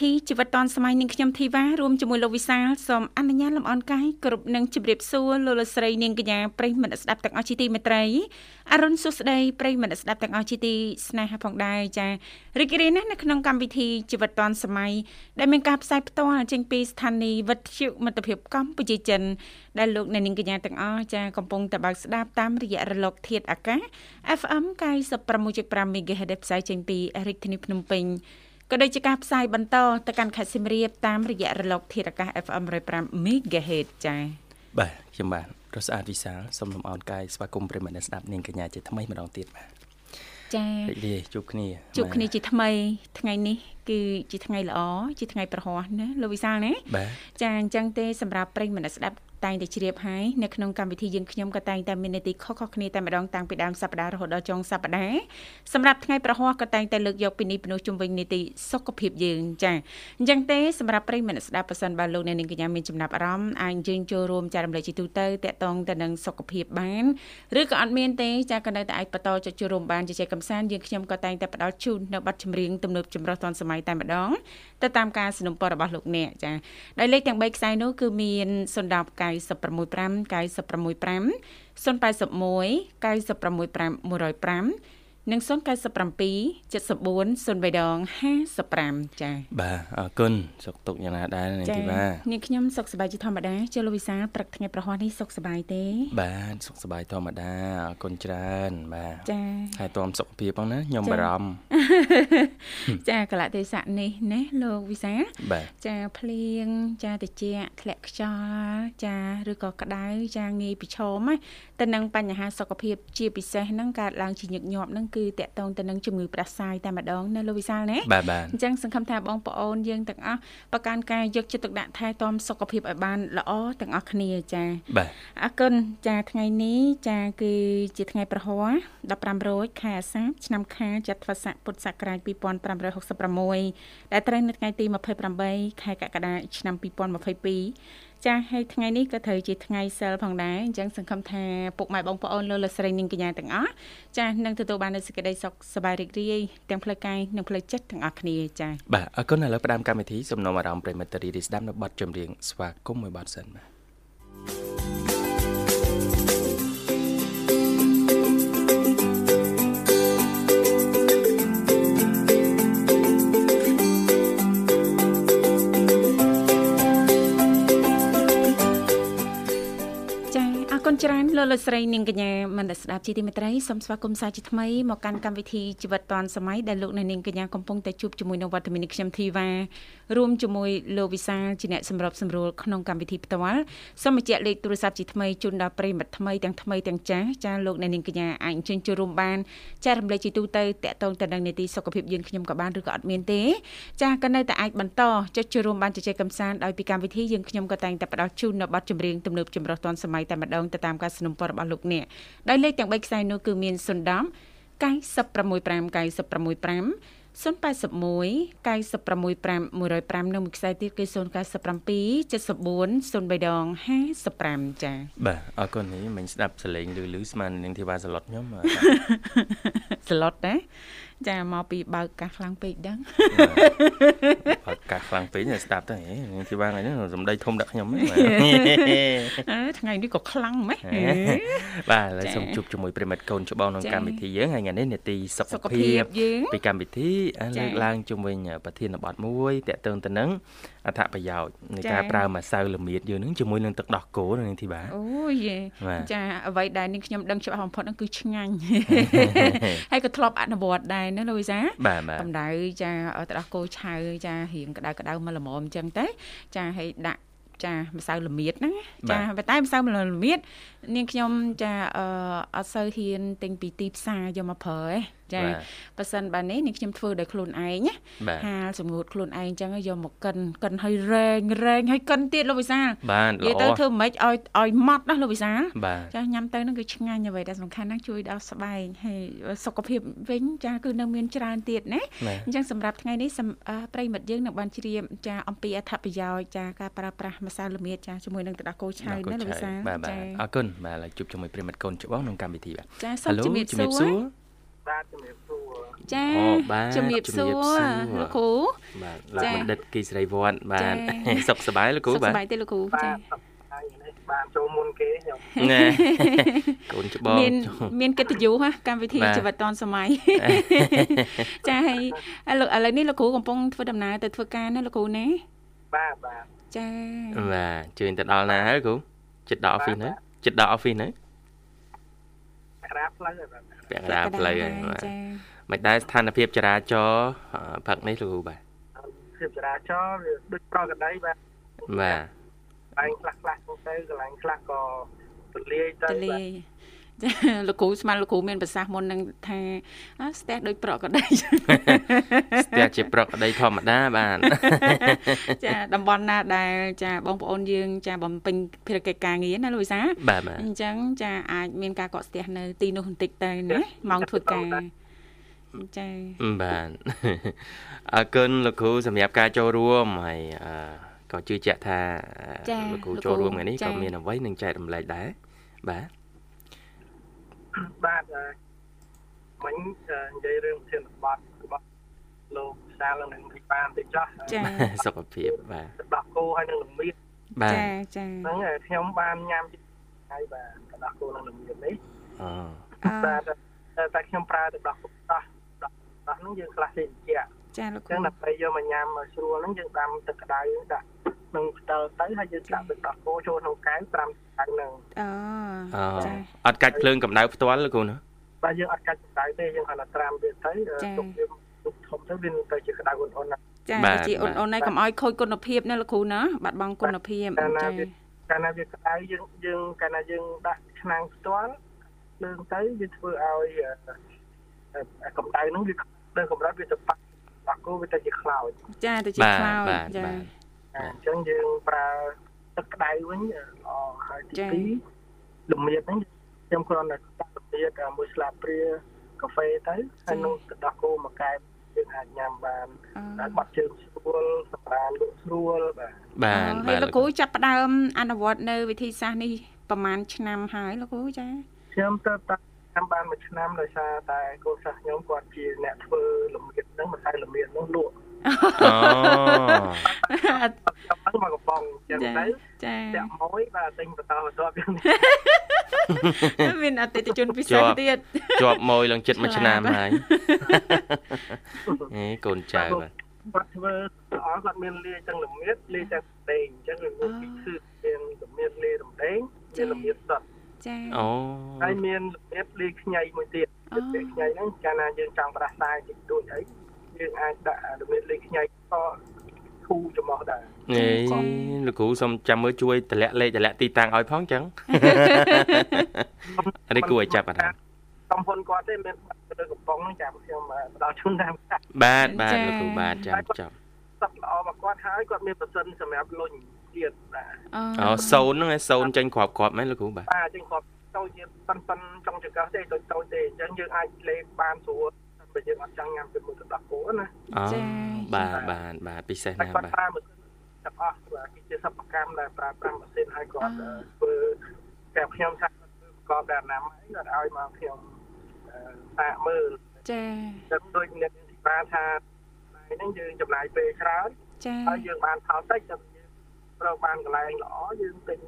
ធីជីវិតឌွန်សម័យនឹងខ្ញុំធីវ៉ារួមជាមួយលោកវិសាលសូមអនុញ្ញាតលំអរកាយគ្រប់នឹងជម្រាបសួរលោកលស្រីនាងកញ្ញាប្រិយមិត្តស្ដាប់ទាំងអស់ជាទីមេត្រីអរុនសុស្ដីប្រិយមិត្តស្ដាប់ទាំងអស់ជាទីស្នេហាផងដែរចារីករាយណាស់នៅក្នុងកម្មវិធីជីវិតឌွန်សម័យដែលមានការផ្សាយផ្ទាល់ចេញពីស្ថានីយ៍វិទ្យុមិត្តភាពកម្ពុជាចិនដែលលោកអ្នកនាងកញ្ញាទាំងអស់ចាកំពុងតបស្ដាប់តាមរយៈរលក ធាតុអាកាស FM 96.5 MHz ផ្សាយចេញពីរាជធានីភ្នំពេញ ក៏ដូចជាការផ្សាយបន្តទៅកាន់ខេត្តសៀមរាបតាមរយៈរលក ធាតុអាកាស FM 105 MHz ចា៎បាទខ្ញុំបាទរស់ស្អាតវិសាលសូមលំអរកាយស្វាគមន៍ប្រិមត្តអ្នកស្ដាប់នាងកញ្ញាជាថ្មីម្ដងទៀតបាទចា៎រីករាយជួបគ្នាជួបគ្នាជាថ្មីថ្ងៃនេះគឺជាថ្ងៃល្អជាថ្ងៃប្រហ័សណាលោកវិសាលណាចាអញ្ចឹងទេសម្រាប់ប្រិយមិត្តស្ដាប់ តែងតែជ្រាបហើយនៅក្នុងកម្មវិធីយើងខ្ញុំក៏តែងតែមាននីតិខុសៗគ្នាតែម្ដងតាំងពីដើមសប្ដាហ៍រហូតដល់ចុងសប្ដាហ៍សម្រាប់ថ្ងៃប្រហ័សក៏តែងតែលើកយកពីនេះពីនោះជុំវិញនីតិសុខភាពយើងចាអញ្ចឹងទេសម្រាប់ប្រិយមិត្តស្ដាប់ប៉ះសិនបើលោកអ្នកនាងកញ្ញាមានចំណាប់អារម្មណ៍អាចយើងចូលរួមចែករំលែកជាទូទៅតាក់ទងទៅនឹងសុខភាពបានឬក៏អត់មានទេចាក៏នៅតែអាចបន្តចុចចូលរួមបានជជែកកម្សាន្តយើងខ្ញុំក៏តែងតែផ្ដល់ជូននៅប័ណ្ណចម្រៀងទំនើបចម្រុះទាន់សម័យតែម្ដងទៅតាមការสนับสนุนរបស់លោកអ្នកចាដោយលេខទាំង3ខ្សែនោះគឺមាន010 965 081 965 105 និង097 74 03ដង55ចា៎បាទអរគុណសុខទុក្ខយ៉ាងណាដែរនាងធីវ៉ានាងខ្ញុំសុខសប្បាយជាធម្មតាជលវិសាព្រឹកថ្ងៃប្រហ័សនេះសុខសប្បាយទេ បាទសុខសប្បាយធម្មតាអរគុណច្រើន បាទចា៎ហើយតមសុខភាពផងណាខ្ញុំបារម្ភចាកលៈទេសៈនេះណាលោកវិសាបាទចាភ្លៀងចាតិចធ្លាក់ខ្យល់ចាឬក៏ក្តៅចាងាយប្រឈមណាទៅនឹងបញ្ហាសុខភាពជាពិសេសហ្នឹងកើតឡើងជាញឹកញាប់ហ្នឹងគឺតកតងទៅនឹងជំងឺផ្ដាសាយតែម្ដងណាលោកវិសាលណាបាទបាទអញ្ចឹងសង្ឃឹមថាបងប្អូនយើងទាំងអស់ប្រកាន់ការយកចិត្តទុកដាក់ថែទាំសុខភាពឲ្យបានល្អទាំងអស់គ្នាចាបាទអរគុណចាថ្ងៃនេះចាគឺជាថ្ងៃប្រហ័ស15រោចខែអាសាឍឆ្នាំខាលចត្វាស័កពុទ្ធសករាជ2566ដែលត្រូវនៅថ្ងៃទី28ខែកក្កដាឆ្នាំ2022 ចាហើយថ្ងៃនេះក៏ត្រូវជាថ្ងៃសិលផងដែរអញ្ចឹងសង្ឃឹមថាពុកម៉ែបងប្អូនលោកលោកស្រីនាងកញ្ញាទាំងអស់ចានឹងទទួលបាននូវសេចក្តីសុខសប្បាយរីករាយទាំងផ្លូវកាយនិងផ្លូវចិត្តទាំងអស់គ្នាចាបាទអរគុណឥឡូវផ្ដើមកម្មវិធីសំណុំអារម្មណ៍ប្រិមត្តរីរីស្ដាប់នៅប័ណ្ណចម្រៀងស្វាគមន៍មួយប័ណ្ណសិនបាទ ច្រើនលោកលោកស្រីនាងកញ្ញាមនស្ដាប់ជីទីមេត្រីសូមស្វាគមន៍សាជាថ្មីមកកាន់កម្មវិធីជីវិតឌွန်សម័យដែលលោកនាងកញ្ញាកំពុងតែជួបជាមួយនឹងវត្តមានខ្ញុំធីវ៉ារួមជាមួយលោកវិសាលជាអ្នកសម្របសម្រួលក្នុងកម្មវិធីផ្ទាល់សូមបញ្ជាក់លេខទូរស័ព្ទជាថ្មីជូនដល់ប្រិមិត្តថ្មីទាំងថ្មីទាំងចាស់ចាលោកនាងកញ្ញាអាចអញ្ជើញចូលរួមបានចែករំលែកជាទូទៅតាក់ទងទៅនឹងនីតិសុខភាពយើងខ្ញុំក៏បានឬក៏អត់មានទេចាក៏នៅតែអាចបន្តចុចចូលរួមបានជជែកកម្សាន្តដោយពីកម្មវិធីយើងខ្ញុំក៏តែងតែផ្ដល់ជូននៅប័ណ្ណចម្រៀងទំនើបចម្រុះទាន់សម័យតែម្ដងទៅតាមការสนับสนุนរបស់លោកអ្នកដោយលេខទាំង3ខ្សែនោះគឺមាន010 965 965 081 965 105និងមួយខ្សែទៀតគឺ097 74 03ដង55ចា៎បាទអរគុណនេះមិញស្ដាប់សលេងលឺលឺស្មាននឹងធីវ៉ាសឡុតខ្ញុំសឡុតណា ចាមកពីបើកកាសខ្លាំងពេកដឹងបើកកាសខ្លាំងពេកស្ដាប់ទៅទីបានហ្នឹងសម្ដីធំដាក់ខ្ញុំហ្នឹងថ្ងៃនេះក៏ខ្លាំងម៉េះបាទឥឡូវសូមជួបជាមួយប្រិមិត្តកូនច្បងក្នុងកម្មវិធីយើងហើយថ្ងៃនេះនេតិសុខភាពពីកម្មវិធីលើកឡើងជុំវិញប្រធានបទមួយតកតឹងទៅនឹង អត្ថប្រយោជន៍នៃការប្រើម្សៅល្មៀតយើងនឹងជាមួយនឹងទឹកដោះគោនឹងធីបាអូយចាអ្វីដែលនេះខ្ញុំដឹងច្បាស់បំផុតហ្នឹងគឺឆ្ងាញ់ហើយក៏ធ្លាប់អនុវត្តដែរណាលូវីសាកម្ដៅចាទឹកដោះគោឆៅចារៀងក្តៅក្តៅមកល្មមអញ្ចឹងទៅចាហើយដាក់ចាម្សៅល្មៀតហ្នឹងចាប៉ុន្តែម្សៅល្មៀតនាងខ្ញុំចាអឺអត់សូវហ៊ានទិញពីទីផ្សារយកមកប្រើទេចាប៉ះសិនបាទនេះនេះខ្ញុំធ្វើដោយខ្លួនឯងណាហាលសម្ងួតខ្លួនឯងអញ្ចឹងយកមកកិនកិនឲ្យរែងរែងឲ្យកិនទៀតលោកវិសាលបាទល្អនិយាយទៅធ្វើមិនឲ្យឲ្យម៉ត់ណាលោកវិសាលចាញ៉ាំទៅហ្នឹងគឺឆ្ងាញ់អ្វីដែលសំខាន់ណាស់ជួយដល់ស្បែកហើយសុខភាពវិញចាគឺនៅមានច្រើនទៀតណាអញ្ចឹងសម្រាប់ថ្ងៃនេះប្រិមិត្តយើងនឹងបានជ្រាបចាអំពីអត្ថប្រយោជន៍ចាការប្រើប្រាស់ម្សៅល្មៀតចាជាមួយនឹងទឹកដោះគោឆៅណាលោកវិសាលចាអរគុណបាទជួបជាមួយប្រិមិត្តកូនច្បងក្នុងកម្មវិធីបាទចាសូមជំរាបសួរ បាទជំរាបសួរចាជំរាបសួរលោកគ្រូបាទលោកបណ្ឌិតគីស្រីវ័នបាទសុខសប្បាយលោកគ្រូបាទសុខសប្បាយទេលោកគ្រូចាបានចូលមុនគេខ្ញុំណែកូនច្បងមានមានកិត្តិយសហ៎កម្មវិធីជីវិតឌွန်សម័យចាហើយលោកឥឡូវនេះលោកគ្រូកំពុងធ្វើដំណើរទៅធ្វើការណាលោកគ្រូណាបាទបាទចាបាទជឿទៅដល់ណាហើយគ្រូចិត្តដល់ office ណាចិត្តដល់ office ណាក្រាបផ្លូវបាទ ពាក់កណ្ដាលផ្លូវហើយចាមិនដែរស្ថានភាពចរាចរណ៍ផឹកនេះលោកបាទភាពចរាចរណ៍វាដូចប្រកដីបាទបាទកន្លែងខ្លះខ្លះទៅកន្លែងខ្លះក៏ទលាយទៅទ លាយចាលោកគ្រូស្មានលោកគ្រូមានប្រសាសន៍មុននឹងថាស្ទះដូចប្រកក្តីស្ទះជាប្រកក្តីធម្មតាបាទចាតំបន់ណាដែលចាបងប្អូនយើងចាបំពេញភារកិច្ចការងារណាលោកវិសាបាទអញ្ចឹងចាអាចមានការកកស្ទះនៅទីនោះបន្តិចទៅណាម៉ោងធ្វើការចាបាទអរគុណលោកគ្រូសម្រាប់ការចូលរួមហើយអឺក៏ជឿជាក់ថាលោកគ្រូចូលរួមថ្ងៃនេះក៏មានអ្វីនឹងចែករំលែកដែរបាទ បាទមិញនិយាយរឿងប្រធានបទរបស់លោកសាលនឹងពិបានតិចចោះចាសុខភាពបាទដោះគោហើយនឹងលំមៀតបាទចាចាហ្នឹងខ្ញុំបានញ៉ាំហើយបាទដោះគោនឹងលំមៀតនេះអូបាទតែខ្ញុំប្រើទឹកដោះគោដោះដោះហ្នឹងយើងខ្លះទេជាចាលោកគ្រូចឹងដើម្បីយកមកញ៉ាំឲ្យស្រួលហ្នឹងយើងដាំទឹកក្តៅដាក់ ក្នុងផ្តិលទៅហើយយើងដាក់ទឹកដោះគោចូលក្នុងកែវ5ថ្ងៃហ្នឹងអូចាអត់កាច់ភ្លើងកម្ដៅផ្ទាល់លោកគ្រូណាបាទយើងអត់កាច់កម្ដៅទេយើងគ្រាន់តែត្រាំវាទៅទុកវាទុកធំទៅវាទៅជាក្តៅអ៊ុនៗណាចាជាអ៊ុនអ៊ុនហើយកុំឲ្យខូចគុណភាពណាលោកគ្រូណាបាត់បង់គុណភាពចាកាលណាវាក្តៅយើងយើងកាលណាយើងដាក់ឆ្នាំងផ្ទាល់ភ្លើងទៅវាធ្វើឲ្យកម្ដៅហ្នឹងវាដល់កម្រិតវាទៅប៉ះបាក់គោវាទៅជាខ្លោចចាទៅជាខ្លោចចា អញ្ចឹងយើងប្រើទឹកក្តៅវិញល្អហើយទី2លំមៀតហ្នឹងខ្ញុំគ្រាន់តែដាក់លំមៀតមួយស្លាបព្រាកាហ្វេទៅហើយនឹងទឹកដោះគោមួយកែវយើងអាចញ៉ាំបានតែបាត់ជើងស្រួលសម្រាលលក់ស្រួលបាទបាទហើយលោកគ្រូចាប់ផ្ដើមអនុវត្តនៅវិធីសាស្ត្រនេះប្រហែលឆ្នាំហើយលោកគ្រូចាខ្ញុំទៅតាខ្ញុំបានមួយឆ្នាំដោយសារតែកូនសិស្សខ្ញុំគាត់ជាអ្នកធ្វើលំមៀតហ្នឹងមិនតែលំមៀតនោះលក់ អូខ្ញុំហ្នឹងមកកំប៉ុងចឹងទៅចាតាក់មួយបាទទិញបន្តបន្តវាមានអតិថិជនពិសេសទៀតជាប់មួយឡើងចិត្តមួយឆ្នាំហើយអេកូនចៅបាទគាត់ធ្វើល្អគាត់មានលាយទាំងលមៀតលាយទាំងដេងអញ្ចឹងវាគឺមានលមៀតលាយរំដេងមានលមៀតសុទ្ធចាអូហើយមានរបៀបលាយខ្ញីមួយទៀតរបៀបខ្ញីហ្នឹងកាលណាយើងចង់ប្រះសាយតិចតួចអី យើងអាចដាក់របៀបលាយខ្ញីក៏ធូរចំោះដែរអេលោកគ្រូសុំចាំមើលជួយតម្លាក់លេខតម្លាក់ទីតាំងឲ្យផងចឹងនេះគួរឲ្យចាប់អារម្មណ៍កំពុនគាត់ទេមានទៅកំប៉ុងហ្នឹងចាំខ្ញុំផ្ដល់ជូនតាមបាទបាទលោកគ្រូបាទចាំចាំសក់ល្អមកគាត់ហើយគាត់មានប្រសិនសម្រាប់លុញទៀតបាទអូសូនហ្នឹងឯសូនចេញគ្រាប់គ្រាប់មែនលោកគ្រូបាទបាទចេញគ្រាប់តូចទៀតប៉ិនប៉ិនចង់ចង្កឹះទេតូចតូចទេអញ្ចឹងយើងអាចលេបបានស្រួល បើយើងអត់ចង់ញ៉ាំជាមួយទឹកដោះគោណាអូបាទបាទបាទពិសេសណាស់បាទប្រើម៉ាស៊ីនទាំងអស់បាទគឺជាសិប្បកម្មដែលប្រើប្រាស់ម៉ាស៊ីនឲ្យគាត់ធ្វើតែខ្ញុំថាប្រកបដោយអនាម័យគាត់ឲ្យមកខ្ញុំសាកមើលចាតែដូចអ្នកទីបានថាហ្នឹងយើងចំណាយពេលច្រើនចាហើយយើងបានផលតិចតែយើងប្រកបានកន្លែងល្អយើងទិញ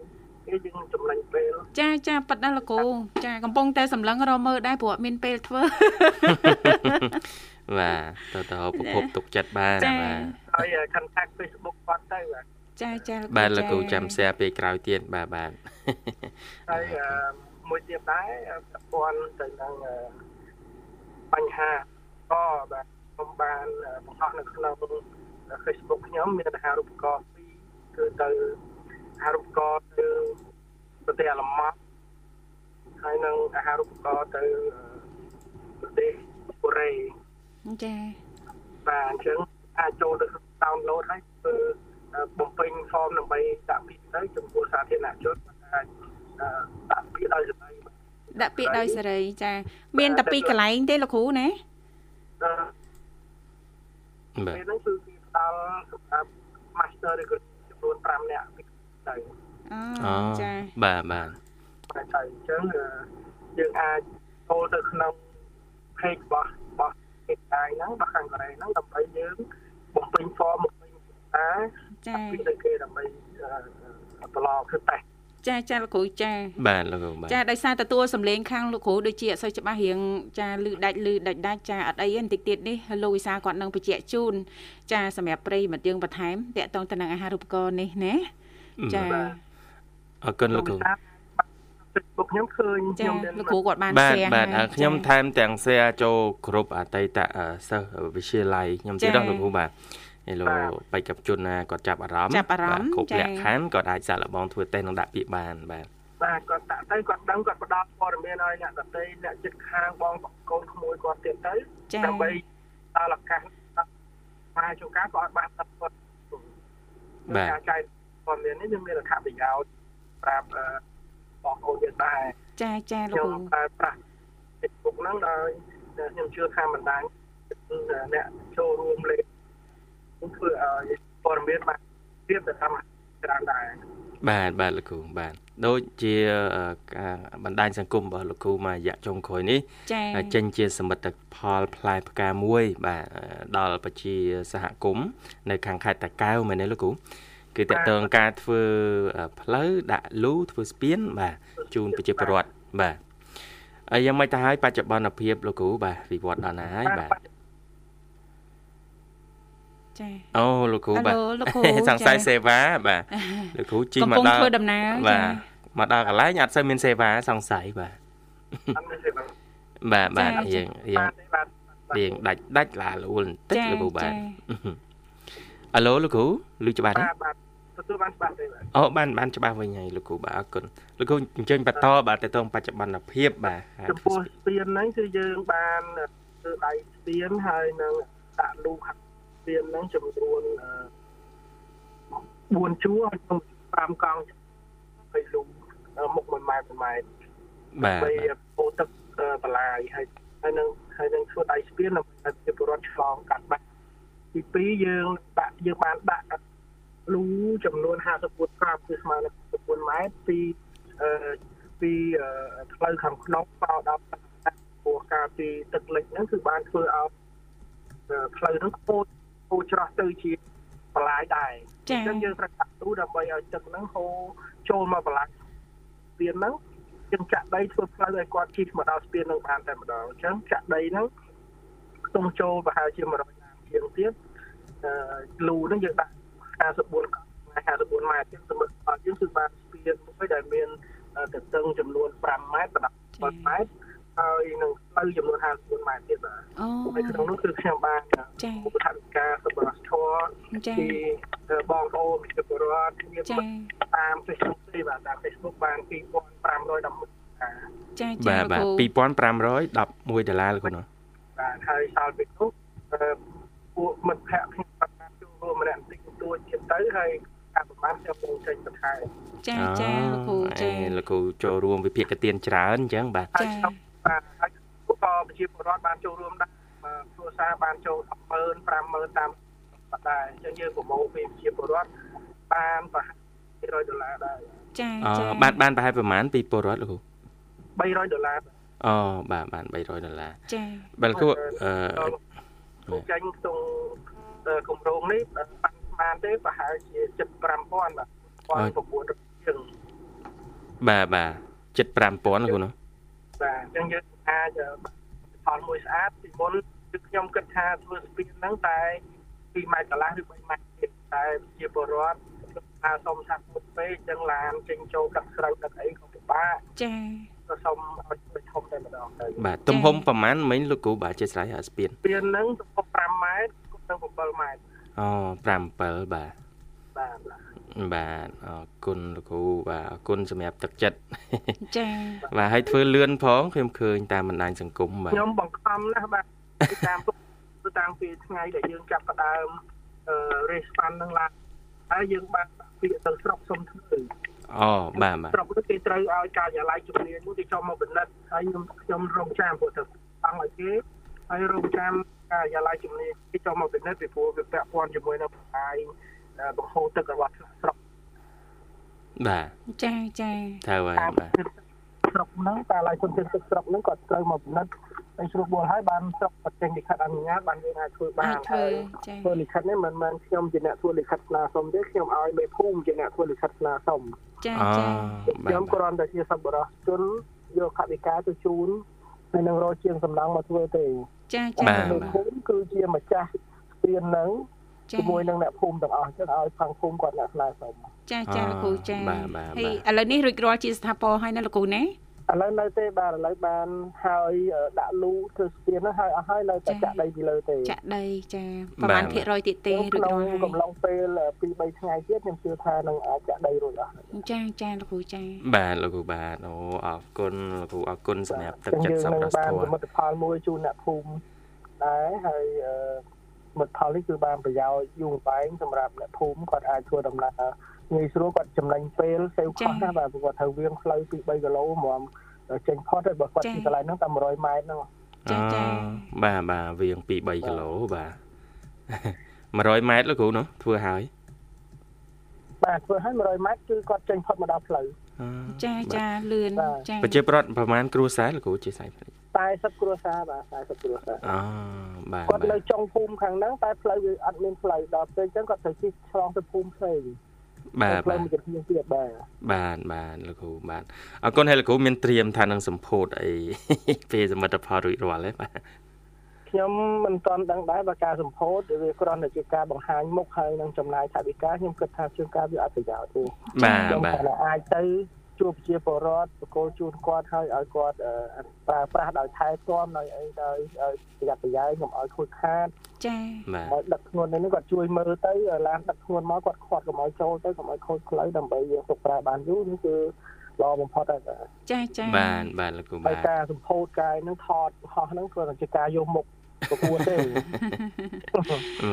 គេយើងចំណេញពេលចាចាប៉ិតណាស់លោកគ្រូចាកំពុងតែសម្លឹងរមើលដែរព្រោះអត់មានពេលធ្វើបាទទៅទៅប្រភពទុកចិត្តបានបាទហើយ contact Facebook គាត់ទៅបាទចាចាបាទលោកគ្រូចាំ share ពេលក្រោយទៀតបាទបាទហើយមួយទៀតដែរប្រព័ន្ធទៅនឹងបញ្ហាក៏បាទខ្ញុំបានបង្ហោះនៅក្នុង Facebook ខ្ញុំមានអាហារូបករណ៍ពីរគឺទៅ អាហារូបករណ៍ទៅប្រទេសអាល្លឺម៉ង់ហើយនឹងអាហារូបករណ៍ទៅប្រទេសជកូរ៉េចាបាទអញ្ចឹងអាចចូលទៅ download ហើយធ្វើបំពេញ form ដើម្បីដាក់ពាក្យទៅចំពោះសាធារណជនអាចដាក់ពាក្យដោយសេរីដាក់ពាក្យដោយសេរីចា មានតែពីរកន្លែងទេលោកគ្រូណាបាទពេលហ្នឹងគឺគេផ្ដល់សម្រាប់ master degree ចំនួន5នាក់ ទៅអូចាបាទបាទតែអញ្ចឹងយើងអាចចូលទៅក្នុង page របស់របស់គេដៃហ្នឹងរបស់ខាងកូរ៉េហ្នឹងដើម្បីយើងបំពេញ form បំពេញតាចាពីទៅគេដើម្បីប្រឡងធ្វើតេស្តចាចាលោកគ្រូចាបាទលោកគ្រូបាទចាដោយសារទទួលសម្លេងខាងលោកគ្រូដូចជាអត់សូវច្បាស់រៀងចាលឺដាច់លឺដាច់ដាច់ចាអត់អីទេបន្តិចទៀតនេះលោកវិសាគាត់នឹងបញ្ជាក់ជូនចាសម្រាប់ប្រិយមិត្តយើងបន្ថែមតាក់ទងទៅនឹងអាហារូបករណ៍នេះណា ចាអរគុណលោកគ្រូពួកខ្ញុំឃើញខ្ញុំលោកគ្រូគាត់បាន share បាទបាទខ្ញុំថែមទាំង share ចូលគ្រប់អតីតសិស្សវិទ្យាល័យខ្ញុំទៀតដល់លោកគ្រូបាទហេឡូបេក្ខជនណាគាត់ចាប់អារម្មណ៍ចាប់អារម្មណ៍គ្រប់លក្ខខណ្ឌគាត់អាចសាកល្បងធ្វើតេស្តនិងដាក់ពាក្យបានបាទបាទគាត់ដាក់ទៅគាត់ដឹងគាត់ផ្ដល់ព័ត៌មានឲ្យអ្នកដទៃអ្នកចិត្តខាងបងកូនក្មួយគាត់ទៀតទៅដើម្បីដល់ឱកាសមកជួនកាលក៏អត់បានទឹកគាត់បាទការចែក ព័ត៌មាននេះវាមានអត្ថប្រយោជន៍ប្រាប់បងប្អូនយើងដែរចាចាលោកខ្ញុំប្រើប្រាស់ Facebook ហ្នឹងដោយខ្ញុំជឿថាមិនដាច់អ្នកចូលរួមលេខធ្វើឲ្យព័ត៌មានបានទៀតទៅតាមច្រើនដែរបាទបាទលោកគ្រូបាទដូចជាការបណ្ដាញសង្គមរបស់លោកគ្រូមួយរយៈចុងក្រោយនេះចេញជាសមិទ្ធផលផ្លែផ្កាមួយ បាទដល់ប្រជាសហគមន៍នៅខាងខេត្តតាកែវមែនទេលោកគ្រូ គឺតកតងការធ្វើផ្លូវដាក់លូធ្វើស្ពាន បាទជូនប្រជាពលរដ្ឋបាទហើយយ៉ាងម៉េចទៅហើយបច្ចុប្បន្នភាពលោកគ្រូបាទវិវត្តដល់ណាហើយបាទចាអូលោកគ្រូបាទលោកគ្រូសង្ស័យសេវាបាទលោកគ្រូជិះមកដល់ធ្វើដំណើរបាទមកដល់កន្លែងអត់សូវមានសេវាសង្ស័យបាទបាទបាទយើងយើងរៀងដាច់ដាច់ឡាលូលបន្តិចលោកគ្រូបាទអាឡូលោកគ្រូឮច្បាស់ទេបាទ ទទួលបានច្បាស់ទេបាទអូបានបានច្បាស់វិញហើយលោកគ្រូបាទអរគុណលោកគ្រូអញ្ជើញបន្តបាទទៅតងបច្ចុប្បន្នភាពបាទចំពោះស្ពានហ្នឹងគឺយើងបានធ្វើដៃស្ពានហើយនឹងដាក់លូខាត់ស្ពានហ្នឹងចំនួន4ជួរហើយក្នុង5កង់ហើយលូមុខ1ម៉ែត្រ1ម៉ែត្របាទហើយពោទឹកបលាយហើយហើយនឹងហើយនឹងធ្វើដៃស្ពានដើម្បីជាពលរដ្ឋឆ្លងកាត់បាត់ទី2យើងដាក់យើងបានដាក់ លូចំនួន54ក្រាបគឺស្មើនឹង9ម៉ែត្រពីអឺពីផ្លូវខាងក្នុងដល់ដល់ពោះការពីទឹកលិចហ្នឹងគឺបានធ្វើឲ្យផ្លូវហ្នឹងខូចហូរច្រោះទៅជាបន្លាយដែរអញ្ចឹងយើងត្រូវដាក់ទូដើម្បីឲ្យទឹកហ្នឹងហូរចូលមកបន្លាយស្ពានហ្នឹងយើងចាក់ដីធ្វើផ្លូវឲ្យគាត់ជិះមកដល់ស្ពានហ្នឹងបានតែម្ដងអញ្ចឹងចាក់ដីហ្នឹងខ្ទង់ចូលប្រហែលជា100ឡានជាងទៀតលូហ្នឹងយើងដាក់ 54 54ម៉ែត្រសម្រាប់របស់យើងគឺបានស្ពានមួយដែលមានទទឹងចំនួន5ម៉ែត្រដល់7ម៉ែត្រហើយនឹងផ្លូវចំនួន54ម៉ែត្រទៀតបាទអូហើយក្នុងនោះគឺខ្ញុំបានចាឧបត្ថម្ភការសម្រាប់ធរពីបងប្អូនប្រជាពលរដ្ឋគ្នាតាម Facebook ទេបាទតាម Facebook បាន2511ចាចាបាទបាទ2511ដុល្លារលោកនោះបាទហើយសល់ពីនោះពួកមិត្តភ័ក្តិខ្ញុំបានចូលរួមម្នាក់បន្តិចបន្តួច ទៀតទៅហើយការប្រមាណខ្ញុំនឹងចេញបន្ថែមចាចាលោកគ្រូចាលោកគ្រូចូលរួមវិភាគទានច្រើនអញ្ចឹងបាទចាបាទហើយក៏ប្រជាពលរដ្ឋបានចូលរួមដែរគ្រួសារបានចូល100000 50000តាមបាត់ដែរអញ្ចឹងយើងប្រមូលពីប្រជាពលរដ្ឋបានប្រហែល200ដុល្លារដែរចាចាបានបានប្រហែលប្រហែលពីពលរដ្ឋលោកគ្រូ300ដុល្លារអូបាទបាន300ដុល្លារចាបើលោកគ្រូអឺចាញ់ក្នុងគម្រោងនេះបាន ទេប្រហែលជា75000បាទ1900ជាងបាទបាទ75000លោកគ្រូនោះបាទអញ្ចឹងយើងអាចផលមួយស្អាតពីមុនគឺខ្ញុំគិតថាធ្វើស្ពានហ្នឹងតែ2ម៉ែត្រកន្លះឬ3ម៉ែត្រទៀតតែជាពលរដ្ឋថាសុំថាពុតពេកអញ្ចឹងឡានចេញចូលកាត់ស្រូវកាត់អីក៏ពិបាកចាក៏សុំឲ្យធ្វើធំតែម្ដងទៅបាទទំហំប្រហែលមិញលោកគ្រូបាទជាស្រ័យស្ពានស្ពានហ្នឹងទំហំ5ម៉ែត្រគប់ទៅ7ម៉ែត្រ អូ5 7បាទបាទបាទអរគុណលោកគ្រូបាទអរគុណសម្រាប់ទឹកចិត្តចា៎បាទហើយធ្វើលឿនផងខ្ញុំឃើញតាមបណ្ដាញសង្គមបាទខ្ញុំបង្ខំណាស់បាទតាមគឺតាមពីថ្ងៃដែលយើងចាប់ផ្ដើមអឺ race fund នឹងឡើងហើយយើងបានពាក្យទៅស្រុកសុំធ្វើអូបាទបាទស្រុកនោះគេត្រូវឲ្យការិយាល័យជំនាញនោះគេចូលមកពិនិត្យហើយខ្ញុំខ្ញុំរងចាំព្រោះទៅអង្គឲ្យគេ ហើយរងចាំការិយាល័យជំនាញគេចូលមកពិនិត្យពីព្រោះវាពាក់ព័ន្ធជាមួយនឹងផ្សាយបង្ហូរទឹករបស់ស្រុកបាទចាចាត្រូវហើយបាទស្រុកហ្នឹងតែឡាយជនជាតិទឹកស្រុកហ្នឹងគាត់ត្រូវមកពិនិត្យហើយស្រួលបួលហើយបានស្រុកបញ្ចេញលិខិតអនុញ្ញាតបានយើងអាចធ្វើបានហើយធ្វើលិខិតនេះមិនមែនខ្ញុំជាអ្នកធ្វើលិខិតស្នើសុំទេខ្ញុំឲ្យមេភូមិជាអ្នកធ្វើលិខិតស្នើសុំចាចាខ្ញុំគ្រាន់តែជាសប្បុរសជនយកខវិការទៅជូនហើយនឹងរកជាងសំណងមកធ្វើទេ ចាចាមេភូមិគឺជាម្ចាស់ស្ពានហ្នឹងជាមួយនឹងអ្នកភូមិទាំងអស់ចឹងឲ្យខាងភូមិគាត់អ្នកស្នើសុំចាចាលោកគ្រូចាហើយឥឡូវនេះរួចរាល់ជាស្ថាពរហើយណាលោកគ្រូណា ឥឡូវនៅទេបាទឥឡូវបានហើយដាក់លូធ្វើស្ពានហ្នឹងហើយអស់ហើយនៅតែចាក់ដីពីលើទេចាក់ដីចាប្រហែលភាគរយទៀតទេរួចរាល់ហើយកំឡុងពេល2 3ថ្ងៃទៀតខ្ញុំជឿថានឹងអាចចាក់ដីរួចអស់ចាចាលោកគ្រូចាបាទលោកគ្រូបាទអូអរគុណលោកគ្រូអរគុណសម្រាប់ទឹកចិត្តសប្បុរសធម៌បានសមិទ្ធផលមួយជូនអ្នកភូមិដែរហើយមិត្តផលនេះគឺបានប្រយោជន៍យូរបែងសម្រាប់អ្នកភូមិគាត់អាចធ្វើដំណើរ ងាយស្រួលគាត់ចំណេញពេលសេវខុសណាបាទគាត់ត្រូវវាងផ្លូវពី3គីឡូមកចេញផុតហើយបើគាត់ពីកន្លែងហ្នឹងតែ100ម៉ែត្រហ្នឹងចាចាបាទបាទវាងពី3គីឡូបាទ100ម៉ែត្រលោកគ្រូនោះធ្វើហើយបាទធ្វើឲ្យ100ម៉ែត្រគឺគាត់ចេញផុតមកដល់ផ្លូវចាចាលឿនចាប្រជាប្រដ្ឋប្រហែលគ្រួសារលោកគ្រូជាសាយភ្លេច40គ្រួសារបាទ40គ្រួសារអូបាទគាត់នៅចុងភូមិខាងហ្នឹងតែផ្លូវវាអត់មានផ្លូវដល់ពេលអញ្ចឹងគាត់ត្រូវជិះឆ្លងទៅភូមិផ្សេង បាទបាទមួយទៀតបាទបាទបាទលោកគ្រូបាទអរគុណហើយលោកគ្រូមានត្រៀមថានឹងសម្ពោធអីពេលសមិទ្ធផលរួចរាល់ទេបាទខ្ញុំមិនទាន់ដឹងដែរបើការសម្ពោធវាគ្រាន់តែជាការបង្ហាញមុខហើយនឹងចំណាយថវិកាខ្ញុំគិតថាជាការវាអត់ប្រយោជន៍ទេបាទបាទអាចទៅ ជួបជាបរដ្ឋបកគោជូនគាត់ហើយឲ្យគាត់ប្រើប្រាស់ដោយថែទាំដោយអីដោយប្រយ័ត្នប្រយែងកុំឲ្យខូចខាតចាបាទដឹកធ្ងន់នេះគាត់ជួយមើលទៅឡានដឹកធ្ងន់មកគាត់ខាត់កុំឲ្យចូលទៅកុំឲ្យខូចផ្លូវដើម្បីយើងទុកប្រើបានយូរនេះគឺល្អបំផុតហើយចាចាបាទបាទលោកគ្រូបាទហើយការសម្ពោធកាយនឹងថតហោះហ្នឹងគ្រាន់តែជាការយកមុខប្រគួតទេ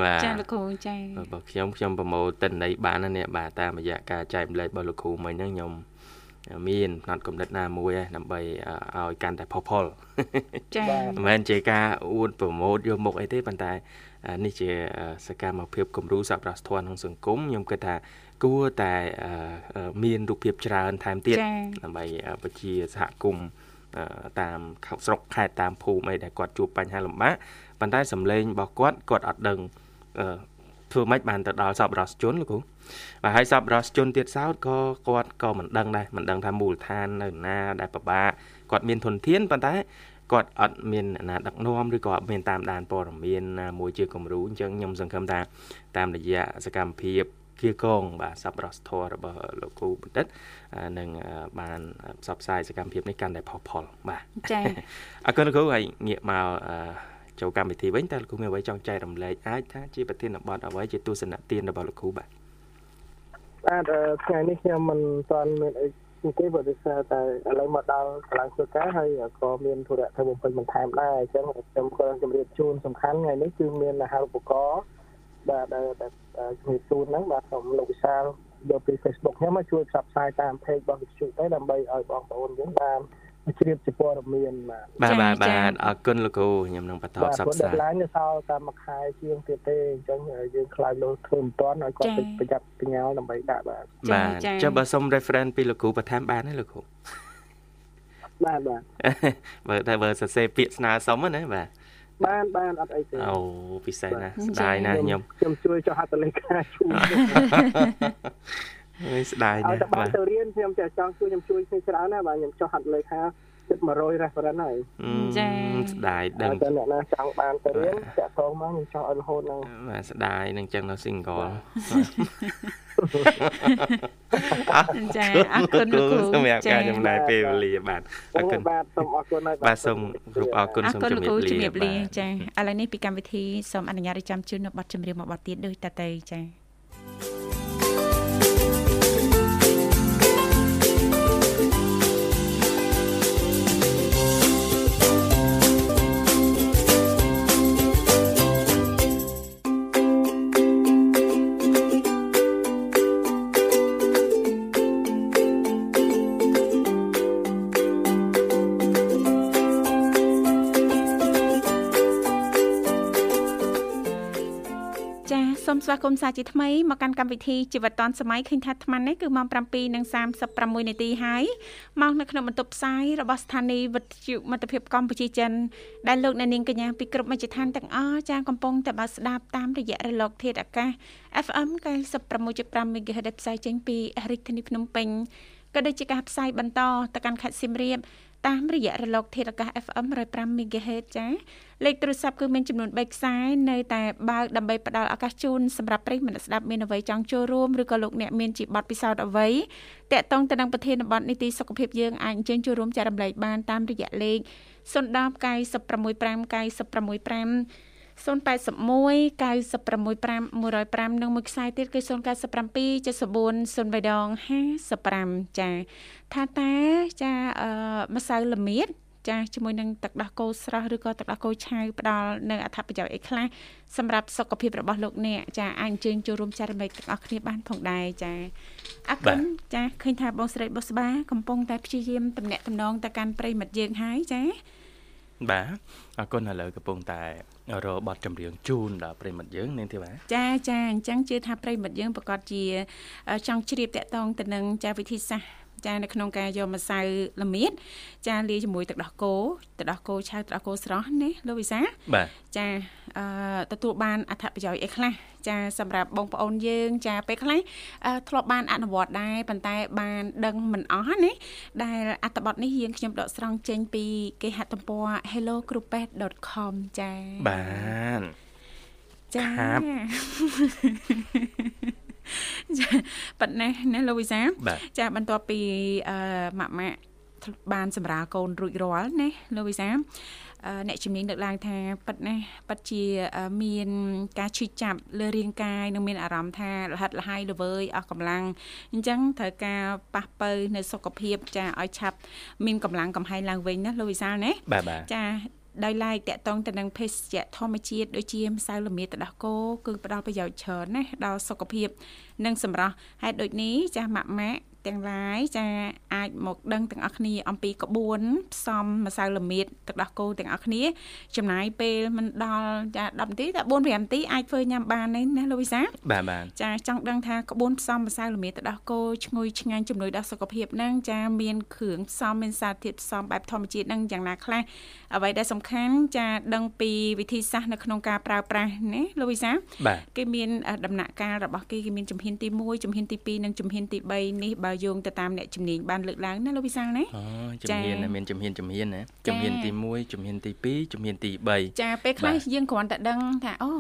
បាទចាលោកគ្រូចាបើខ្ញុំខ្ញុំប្រម៉ូទិន្នន័យបានណានេះបាទតាមរយៈការចែកម្លែករបស់លោកគ្រូមិញហ្នឹងខ្ញុំ មានផ្នត់កំណត់ណាមួយដើម្បីឲ្យកាន់តែផុសផុលចា៎មិនមែនជាការអួតប្រម៉ូទយកមុខអីទេប៉ុន្តែនេះជាសកម្មភាពគំរូសប្បុរសធម៌ក្នុងសង្គមខ្ញុំគិតថាគួរតែមានរូបភាពច្រើនថែមទៀតដើម្បីបជាសហគមន៍តាមស្រុកខេត្តតាមភូមិអីដែលគាត់ជួបបញ្ហាលំបាកប៉ុន្តែសម្លេងរបស់គាត់គាត់អត់ដឹង ធ្វើម៉េចបានទៅដល់សប្បុរសជនលោកគ្រូបាទហើយសប្បុរសជនទៀតសោតក៏គាត់ក៏មិនដឹងដែរមិនដឹងថាមូលដ្ឋាននៅណាដែលពិបាកគាត់មានធនធានប៉ុន្តែគាត់អត់មានណាដឹកនាំឬក៏អត់មានតាមដានព័ត៌មានណាមួយជាគំរូអញ្ចឹងខ្ញុំសង្ឃឹមថាតាមរយៈសកម្មភាពគៀកងបាទសប្បុរសធម៌របស់លោកគ្រូបណ្ឌិតនឹងបានផ្សព្វផ្សាយសកម្មភាពនេះកាន់តែផុសផុលបាទចា៎អរគុណលោកគ្រូហើយងាកមក ចូលកម្មវិធីវិញតើលោកគ្រូមានអ្វីចង់ចែករំលែកអាចថាជាប្រធានបទអ្វីជាទស្សនៈទានរបស់លោកគ្រូបាទបាទថ្ងៃនេះខ្ញុំមិនទាន់មានអីទេបើដូចថាតែឥឡូវមកដល់កន្លែងធ្វើការហើយក៏មានធុរៈធ្វើបំពេញបន្ថែមដែរអញ្ចឹងខ្ញុំក៏ជម្រាបជូនសំខាន់ថ្ងៃនេះគឺមានអាហារូបករណ៍បាទដែលជំរាបជូនហ្នឹងបាទសូមលោកវិសាលយកពី Facebook ខ្ញុំមកជួយផ្សព្វផ្សាយតាម page របស់វិទ្យុទៅដើម្បីឲ្យបងប្អូនយើងបាន ជ្រាបជាព័ត៌មានបាទបាទបាទអរគុណលោកគ្រូខ្ញុំនឹងបន្តផ្សព្វផ្សាយបាទឡើងទៅសល់តាមមួយខែជាងទៀតទេអញ្ចឹងយើងខ្លាចលោកធ្វើមិនទាន់ឲ្យគាត់ប្រយ័ត្នប្រញាល់ដើម្បីដាក់បាទបាទចុះបើសុំ reference ពីលោកគ្រូបន្ថែមបានទេលោកគ្រូបាទបាទបើតែបើសរសេរពាក្យស្នើសុំណាបាទបានបានអត់អីទេអូពិសេសណាស់ស្ដាយណាស់ខ្ញុំខ្ញុំជួយចុះហត្ថលេខាជូនអើយ ស្ដាយណាស់បាទទៅរៀនខ្ញុំចេះចង់ជួយខ្ញុំជួយគ្នាច្រើនណាស់បាទខ្ញុំចុះហត្ថលេខាជិត100 reference ហើយចាស្ដាយដឹងតែអ្នកណាចង់បានទៅរៀនចាក់តងមកខ្ញុំចោះឲ្យរហូតហ្នឹងបាទស្ដាយនឹងចឹងនៅ single ចាអរគុណលោកគ្រូសម្រាប់ការចំណាយពេលវេលាបាទអរគុណបាទសូមអរគុណហើយបាទសូមគ្រប់អរគុណសូមជំរាបលាជំរាបលាចាឥឡូវនេះពីកម្មវិធីសូមអនុញ្ញាតឲ្យចាំជូននៅប័ណ្ណចម្រៀងមួយប័ណ្ណទៀតដូចតទៅចា ស្វាគមន៍សាជាថ្មីមកកាន់កម្មវិធីជីវិតឌွန်សម័យឃើញថាអាត្មានេះគឺម៉ោង7:36នាទីហើយមកនៅក្នុងបន្ទប់ផ្សាយរបស់ស្ថានីយ៍វិទ្យុមិត្តភាពកម្ពុជាចិនដែលលោកអ្នកនាងកញ្ញាពីគ្រប់មជ្ឈដ្ឋានទាំងអស់ចាកំពុងតែបើស្ដាប់តាមរយៈរលកធាតុអាកាស FM 96.5 MHz ដែលផ្សាយចេញពីរាជធានីភ្នំពេញក៏ដូចជាការផ្សាយបន្តទៅកាន់ខេត្តសៀមរាប តាមរយៈរលកធាតុអាកាស FM 105 MHz ចាលេខទូរស័ព្ទគឺមានចំនួន3ខ្សែនៅតែបើកដើម្បីផ្ដល់ឱកាសជូនសម្រាប់ប្រិយមិត្តស្ដាប់មានអ្វីចង់ចូលរួមឬក៏លោកអ្នកមានជាបទពិសោធន៍អ្វីតាក់ទងទៅនឹងប្រធានបទនីតិសុខភាពយើងអាចអញ្ជើញចូលរួមចែករំលែកបានតាមរយៈលេខ010 965 965 081 965 105និងមួយខ្សែទៀតគឺ097 74 03ដង55ចាថាតើចាអឺម្សៅល្មៀតចាជាមួយនឹងទឹកដោះគោស្រស់ឬក៏ទឹកដោះគោឆៅផ្ដល់នៅអត្ថប្រយោជន៍អីខ្លះសម្រាប់សុខភាពរបស់លោកអ្នកចាអាចអញ្ជើញចូលរួមចែករំលែកទាំងអស់គ្នាបានផងដែរចាអរគុណចាឃើញថាបងស្រីបុស្បាកំពុងតែព្យាយាមតំណាក់តំណងទៅកាន់ប្រិមិត្តយើងហើយចា បាទអរគុណឥឡូវកំពុងតែរកបទចម្រៀងជូនដល់ប្រិមិត្តយើងនាងធីវ៉ាចាចាអញ្ចឹងជឿថាប្រិមិត្តយើងប្រកាសជាចង់ជ្រាបតកតងទៅនឹងចាវិធីសាស្ត្រចានៅក្នុងការយកម្សៅល្មៀតចាលាយជាមួយទឹកដោះគោទឹកដោះគោឆៅទឹកដោះគោស្រស់ណាលោកវិសាបាទចាអឺទទួលបានអត្ថប្រយោជន៍អីខ្លះ ចាសម្រាប់បងប្អូនយើង ចាពេលខ្លះធ្លាប់បានអនុវត្តដែរប៉ុន្តែបានដឹងមិនអស់ណាដែលអត្ថបទនេះយើងខ្ញុំដកស្រង់ចេញពីគេហទំព័រ hellocrupet.com ចាបានចាចាប៉ុណ្ណេះណាលោកវិសាចាបន្ទាប់ពីអឺម៉ាក់ម៉ាក់ បានសម្រាលកូនរួចរាល់ណាលោកវិសាអ្នកជំនាញលើកឡើងថាប៉ិតណាប៉ិតជាមានការឈឺចាប់លើរាងកាយនិងមានអារម្មណ៍ថាលហិតលហើយល្វើយអស់កម្លាំងអញ្ចឹងត្រូវការប៉ះពៅនៅសុខភាពចាឲ្យឆាប់មានកម្លាំងកំហែងឡើងវិញណាលោកវិសាលណាចាដោយឡែកតកតងទៅនឹងភេសជ្ជៈធម្មជាតិដូចជាម្សៅល្មៀតទឹកដោះគោគឺផ្ដល់ប្រយោជន៍ច្រើនណាស់ដល់សុខភាព និងសម្រស់ហេតុដូចនេះចាស់ម៉ាក់ម៉ាក់ ទាំងឡាយចាអាចមកដឹងទាំងអស់គ្នាអំពីក្បួនផ្សំម្សៅល្មៀតទឹកដោះគោទាំងអស់គ្នាចំណាយពេលមិនដល់ចា10នាទីតែ4 5នាទីអាចធ្វើញ៉ាំបានទេណាលោកវិសាបាទបាទចាចង់ដឹងថាក្បួនផ្សំម្សៅល្មៀតទឹកដោះគោឈ្ងុយឆ្ងាញ់ជំនួយដល់សុខភាពហ្នឹងចាមានគ្រឿងផ្សំមានសារធាតុផ្សំបែបធម្មជាតិហ្នឹងយ៉ាងណាខ្លះអ្វីដែលសំខាន់ចាដឹងពីវិធីសាស្ត្រនៅក្នុងការប្រើប្រាស់ណាលោកវិសាគេមានដំណាក់កាលរបស់គេគេមានជំហានទី1ជំហានទី2និងជំហានទី3នេះបើយោងទៅតាមអ្នកជំនាញបានលើកឡើងណាលោកវិសាលណាអូជំហានមានជំហានជំហានណាជំហានទី1ជំហានទី2ជំហានទី3ចាពេលខ្លះយើងគ្រាន់តែដឹងថាអូ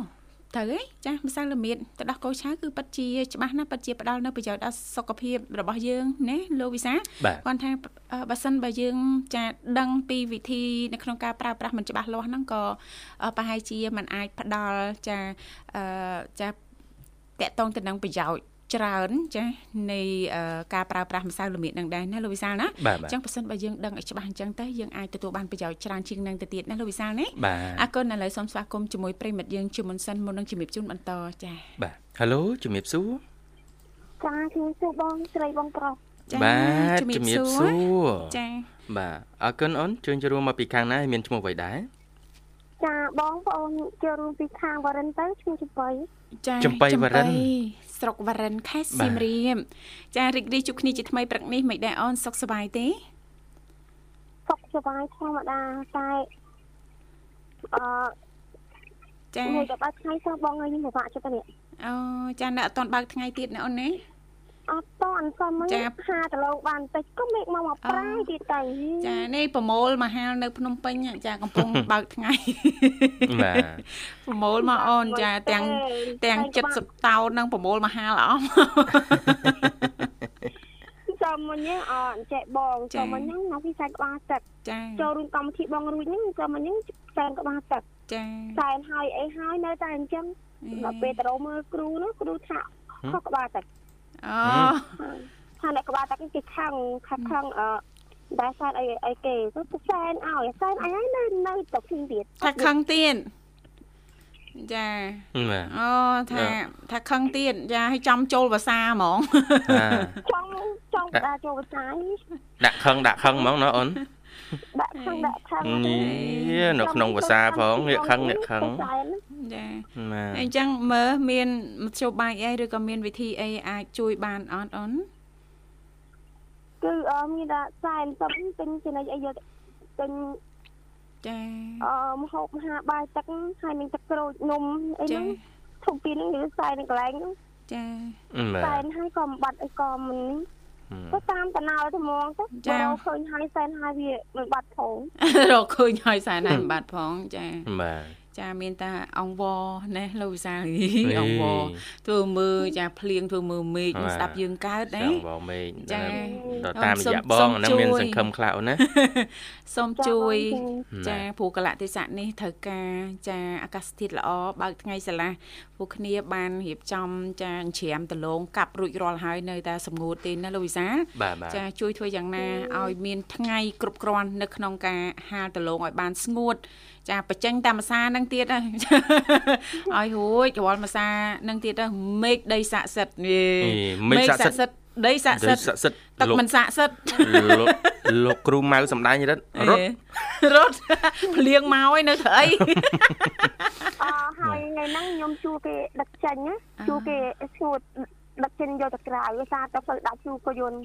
ត្រូវទេចាម្សៅល្មៀតទៅដោះគោឆៅគឺពិតជាច្បាស់ណាស់ពិតជាផ្ដល់នូវប្រយោជន៍ដល់សុខភាពរបស់យើងណាលោកវិសាគាត់ថាបើសិនបើយើងចាដឹងពីវិធីនៅក្នុងការប្រើប្រាស់មិនច្បាស់លាស់ហ្នឹងក៏ប្រហែលជាมันអាចផ្ដល់ចាចាតកតងទៅនឹងប្រយោជន៍ ច្រើនចានៃការប្រើប្រាស់ម្សៅល្មៀតនឹងដែរណាលោកវិសាលណាអញ្ចឹងបើសិនបើយើងដឹងឲ្យច្បាស់អញ្ចឹងទៅយើងអាចទទួលបានប្រយោជន៍ច្រើនជាងនឹងទៅទៀតណាលោកវិសាលណាអរគុណឥឡូវសូមស្វាគមន៍ជាមួយប្រិមិត្តយើងជាមុនសិនមុននឹងជំរាបជូនបន្តចាបាទ Halo ជំរាបសួរចាជំរាបសួរបងស្រីបងប្រុសបាទជំរាបសួរចាបាទអរគុណអូនជួយចូលរួមមកពីខាងណាមានឈ្មោះអ្វីដែរចាបងប្អូនចូលរួមពីខាងវរិនទៅឈ្មោះចំបៃចាចំបៃវរិន ស្រុកវរិនខេត្តសៀមរាបចារីករាយជួបគ្នាជាថ្មីព្រឹកនេះមិនដែរអូនសុខសប្បាយទេសុខសប្បាយធម្មតាតែអឺចាមួយក៏បើកថ្ងៃសោះបងឲ្យខ្ញុំពិបាកចិត្តនេះអូចានៅអត់ទាន់បើកថ្ងៃទៀតណាអូនណា អត់តន់សុំមិញហាគីឡូបានតិចក៏មេកមកមកប្រាយទៀតទៅចានេះប្រមូលមកហាលនៅភ្នំពេញចាកំពុងបើកថ្ងៃបាទប្រមូលមកអូនចាទាំងទាំង70តោននឹងប្រមូលមកហាលអស់ចាំមិញអត់ចេះបងចាំមិញណាពីសាច់ក្បាលទឹកចាចូលរួមកម្មវិធីបងរួចហ្នឹងចាំមិញសែនក្បាលទឹកចាសែនហើយអីហើយនៅតែអញ្ចឹងដល់ពេលទៅមើលគ្រូនោះគ្រូថាខុសក្បាលទឹក អូថាអ្នកក្បាលតាគេខឹងខឹងខឹងអឺដែលសែនអីអីគេទៅសែនឲ្យសែនអីហើយនៅនៅទៅពីទៀតថាខឹងទៀតចាអូថាថាខឹងទៀតចាឲ្យចំចូលភាសាហ្មងចង់ចង់ដាក់ចូលភាសាដាក់ខឹងដាក់ខឹងហ្មងណាអូនដាក់ខឹងដាក់ខឹងនេះនៅក្នុងភាសាផងងាកខឹងងាកខឹង ចាអញ្ចឹងមើលមានមធ្យោបាយអីឬក៏មានវិធីអីអាចជួយបានអត់អូនគឺអឺមានតែសែនសុំទិញចំណុចអីយកទិញចាអឺមហូបមហាបាយទឹកហើយនឹងទឹកក្រូចនំអីហ្នឹងធំពីហ្នឹងគឺសែននៅកន្លែងហ្នឹងចាសែនហើយក៏បាត់អីក៏មិនទៅតាមតំណើទៅហ្មងទៅចារកឃើញហើយសែនហើយវាមិនបាត់ផងរកឃើញហើយសែនហើយមិនបាត់ផងចាបាទ ចាមានតាអង្វរណេះលោកវិសាលអង្វរធ្វើមើលចាភ្លៀងធ្វើមើលមេឃស្ដាប់យើងកើតណាអង្វរមេឃចាដល់តាមរយៈបងហ្នឹងមានសង្ឃឹមខ្លៅណាសូមជួយចាព្រោះកលៈទេសៈនេះត្រូវការចាអាកាសធាតុល្អបើកថ្ងៃស្រឡះពួកគ្នាបានរៀបចំចាច្រាមដលងកាប់រួចរាល់ហើយនៅតែសម្ងួតទេណាលោកវិសាចាជួយធ្វើយ៉ាងណាឲ្យមានថ្ងៃគ្រប់គ្រាន់នៅក្នុងការហាលដលងឲ្យបានស្ងួត ចាបញ្ចេញតាមភាសានឹងទៀតឲ្យរួចរាល់ភាសានឹងទៀតមេឃដីស័ក្តិសិទ្ធិមេឃស័ក្តិសិទ្ធិដីស័ក្តិសិទ្ធិទឹកមិនស័ក្តិសិទ្ធិលោកគ្រូម៉ៅសំដែងរត់រត់រត់ភ្លៀងមកហើយនៅធ្វើអីអហើយថ្ងៃហ្នឹងខ្ញុំជួគេដឹកចេញជួគេឈួតដឹកចេញយកទៅក្រៅវាសារទៅផ្លូវដាក់ជួក៏យន្ត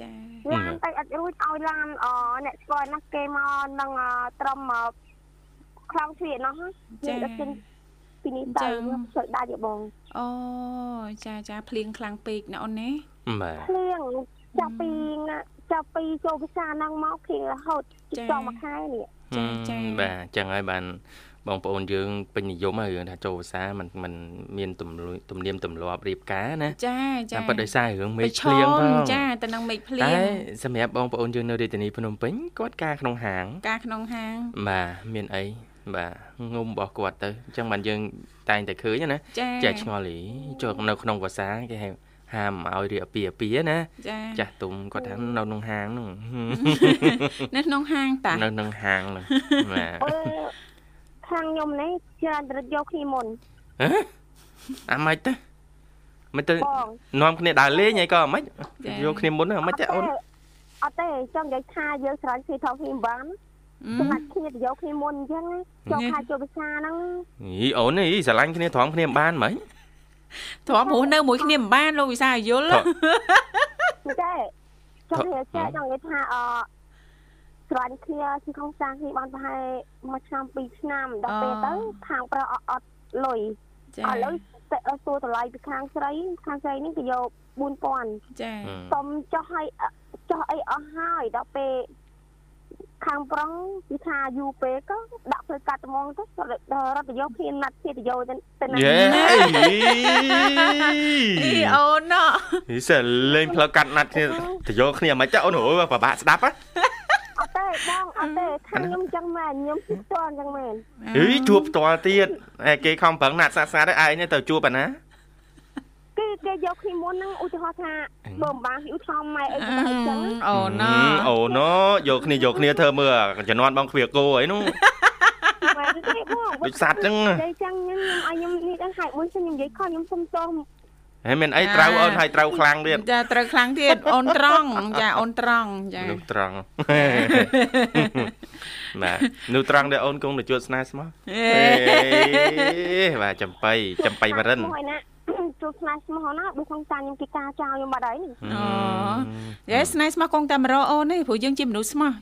ចាឡានទៅអត់រួចឲ្យឡានអអ្នកស្គាល់ណាស់គេមកនឹងត្រឹមខ្លោងជ្រៀតនោះចាពីនេះទៅជួយដាច់បងអូចាចាភ្លៀងខ្លាំងពេកណាអូនណាបាទភ្លៀងចាប់ពីចាប់ពីចូលភាសាហ្នឹងមកភ្លៀងរហូតចង់មួយខែនេះចាចាបាទអញ្ចឹងហើយបាន បងប្អូនយើងពេញនិយមហើយរឿងថាចូលភាសាมันมันមានទំទំនៀមទម្លាប់រៀបការណាចាចាតែប៉ុន្តែដោយសាររឿងមេឃភ្លៀងផងចាទៅនឹងមេឃភ្លៀងតែសម្រាប់បងប្អូនយើងនៅរាជធានីភ្នំពេញគាត់ការក្នុងហាងការក្នុងហាងបាទមានអីបាទងុំរបស់គាត់ទៅអញ្ចឹងបានយើងតែងតែឃើញណាចាឆ្ងល់ហីចូលនៅក្នុងភាសាគេហៅហាមឲ្យរៀបពីពីណាចាស់ទុំគាត់ថានៅក្នុងហាងហ្នឹងនៅក្នុងហាងតានៅក្នុងហាងហ្នឹងបាទ ខាងខ្ញុំនេះច្រើនរត់យកគ្នាមុនហ៎អាម៉េចទៅមិនទៅនាំគ្នាដើរលេងអីក៏អាម៉េចយកគ្នាមុនអាម៉េចទេអូនអត់ទេចង់និយាយថាយើងស្រឡាញ់គ្នាថោគ្នាបានសម្រាប់គ្នាទៅយកគ្នាមុនអញ្ចឹងចូលខែចូលភាសាហ្នឹងអីអូនអីស្រឡាញ់គ្នាត្រង់គ្នាបានហ្មងត្រង់ព្រោះនៅមួយគ្នាមិនបានលោកវិសាយល់ទេចង់និយាយចង់និយាយថាអ ស្រឡាញ់គ្នាជាក្នុងសាគ្នាបានប្រហែលមួយឆ្នាំពីរឆ្នាំដល់ពេលទៅខាងប្រុសអត់លុយចាឥឡូវសួរតម្លៃពីខាងស្រីខាងស្រីនេះគេយក4000ចាសុំចុះឲ្យចុះអីអស់ហើយដល់ពេលខាងប្រុងគឺថាយូរពេកក៏ដាក់ធ្វើកាត់ត្មងទៅរត់ទៅយកគ្នាណាត់គ្នាទៅយកទៅណាត់យេអីអូនណោះនេះសិលេងផ្លូវកាត់ណាត់គ្នាទៅយកគ្នាមិនចាអូនអូពិបាកស្ដាប់ហ៎អត់ទេ បងអត់ទេខាងខ្ញុំចឹងមែនខ្ញុំជួបផ្ទាល់ចឹងមែនអីជួបផ្ទាល់ទៀតគេខំប្រឹងណាត់សាស្អាតឯងទៅជួបអាណាគេគេយកគ្នាមុនហ្នឹងឧទាហរណ៍ថាបើម្បាហ៊ីវថមម៉ែអីទៅចឹងអូណូអូណូយកគ្នាយកគ្នាធ្វើមើលជំនាន់បងគ្វាគោអីនោះបាទទេបងដូចសัตว์ចឹងនិយាយចឹងខ្ញុំឲ្យខ្ញុំនេះដល់ហេតុមួយខ្ញុំនិយាយខុសខ្ញុំសុំទោស ហើយមានអីត្រូវអូនហើយត្រូវខ្លាំងទៀតចាត្រូវខ្លាំងទៀតអូនត្រង់ចាអូនត្រង់ចានោះត្រង់បាទនោះត្រង់ដែលអូនគង់ទៅជួបស្នេហ៍ស្មោះបាទចំបៃចំបៃបរិនជួបស្នេហ៍ស្មោះណាបើក្នុងតាខ្ញុំគេការចោលខ្ញុំបាត់ហើយអូយេស្នេហ៍ស្មោះគង់តែមករកអូនទេព្រោះយើងជាមនុស្សស្មោះ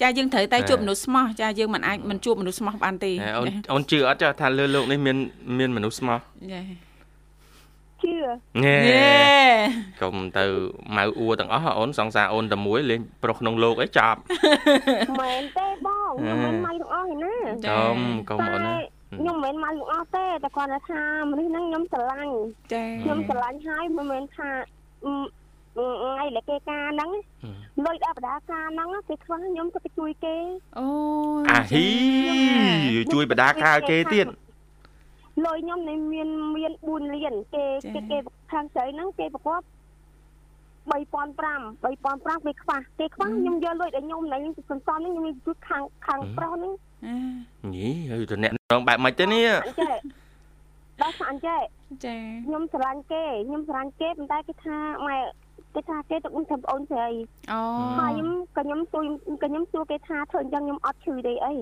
ចាយើងត្រូវតែជួបមនុស្សស្មោះចាយើងមិនអាចមិនជួបមនុស្សស្មោះបានទេអូនអូនជឿអត់ចាថាលើលោកនេះមានមានមនុស្សស្មោះចា ជឿញ៉េកុំទៅម៉ៅអួរទាំងអស់អូនសង្សារអូនតែមួយលេងប្រុសក្នុងលោកអីចប់មែនទេបងខ្ញុំមិនម៉ៅទាំងអស់ឯណាកុំកុំអូនណាខ្ញុំមិនមែនមកទាំងអស់ទេតែគាត់ថាមនុស្សហ្នឹងខ្ញុំស្រឡាញ់ចាខ្ញុំស្រឡាញ់ហើយមិនមែនថាថ្ងៃដែលគេការហ្នឹងលុយដល់បដាការហ្នឹងគេខ្វះខ្ញុំទៅជួយគេអូអាហ៊ីជួយបដាការគេទៀត លុយខ្ញុំនេះមានមាន4លានគេគេគេខាងស្រីហ្នឹងគេប្រកប3005 3005គេខ្វះគេខ្វះខ្ញុំយកលុយដល់ខ្ញុំហ្នឹងសន្សំហ្នឹងខ្ញុំជួយខាងខាងប្រុសហ្នឹងញីហើយទៅអ្នកនងបែបម៉េចទៅនេះចេះដល់ស្អាតចេះចាខ្ញុំស្រឡាញ់គេខ្ញុំស្រឡាញ់គេប៉ុន្តែគេថាម៉ែគេថាគេទៅបងធ្វើប្អូនស្រីអូហើយខ្ញុំក៏ខ្ញុំសួរក៏ខ្ញុំសួរគេថាធ្វើអញ្ចឹងខ្ញុំអត់ឈឺទេអី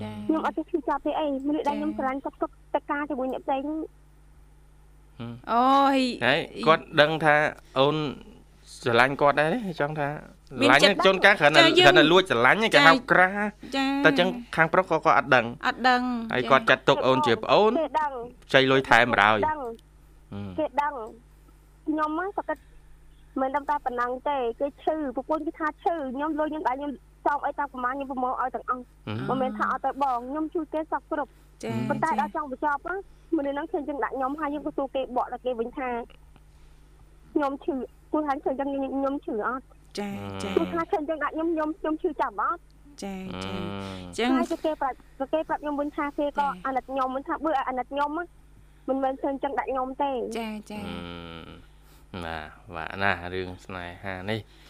ខ្ញុំអត់ទៅឈឺចាប់ទេអីមនុស្សដែលខ្ញុំស្រឡាញ់សុខសុខតការជាមួយអ្នកផ្សេងអូយហើយគាត់ដឹងថាអូនស្រឡាញ់គាត់ដែរចង់ថាស្រឡាញ់ជួនកាលគ្រាន់តែគ្រាន់តែលួចស្រឡាញ់គេហៅក្រាតែចឹងខាងប្រុសក៏គាត់អត់ដឹងអត់ដឹងហើយគាត់ចាត់ទុកអូនជាប្អូនចៃលុយថែមរោយគេដឹងខ្ញុំហ្នឹងគាត់មិនដឹងតែប៉ុណ្ណឹងទេគេឈឺប្រពន្ធគេថាឈឺខ្ញុំលុយខ្ញុំដែរខ្ញុំ សោកអីតាមប្រមាណខ្ញុំប្រមូលឲ្យទាំងអស់មិនមែនថាអត់ទៅបងខ្ញុំជួយគេសោកគ្រប់ចាប៉ុន្តែដល់ចង់បញ្ចប់មនុស្សហ្នឹងឃើញចឹងដាក់ខ្ញុំហើយយើងក៏សួរគេបកដល់គេវិញថាខ្ញុំឈឺគូថាឃើញចឹងខ្ញុំឈឺអត់ចាចាគូថាឃើញចឹងដាក់ខ្ញុំខ្ញុំខ្ញុំឈឺចាប់អត់ចាចាចឹងហើយគេប្រាប់គេប្រាប់ខ្ញុំវិញថាគេក៏អាណិតខ្ញុំវិញថាបើអាណិតខ្ញុំមិនមែនឃើញចឹងដាក់ខ្ញុំទេចាចាបាទបាទណារឿងស្នេហានេះបាទ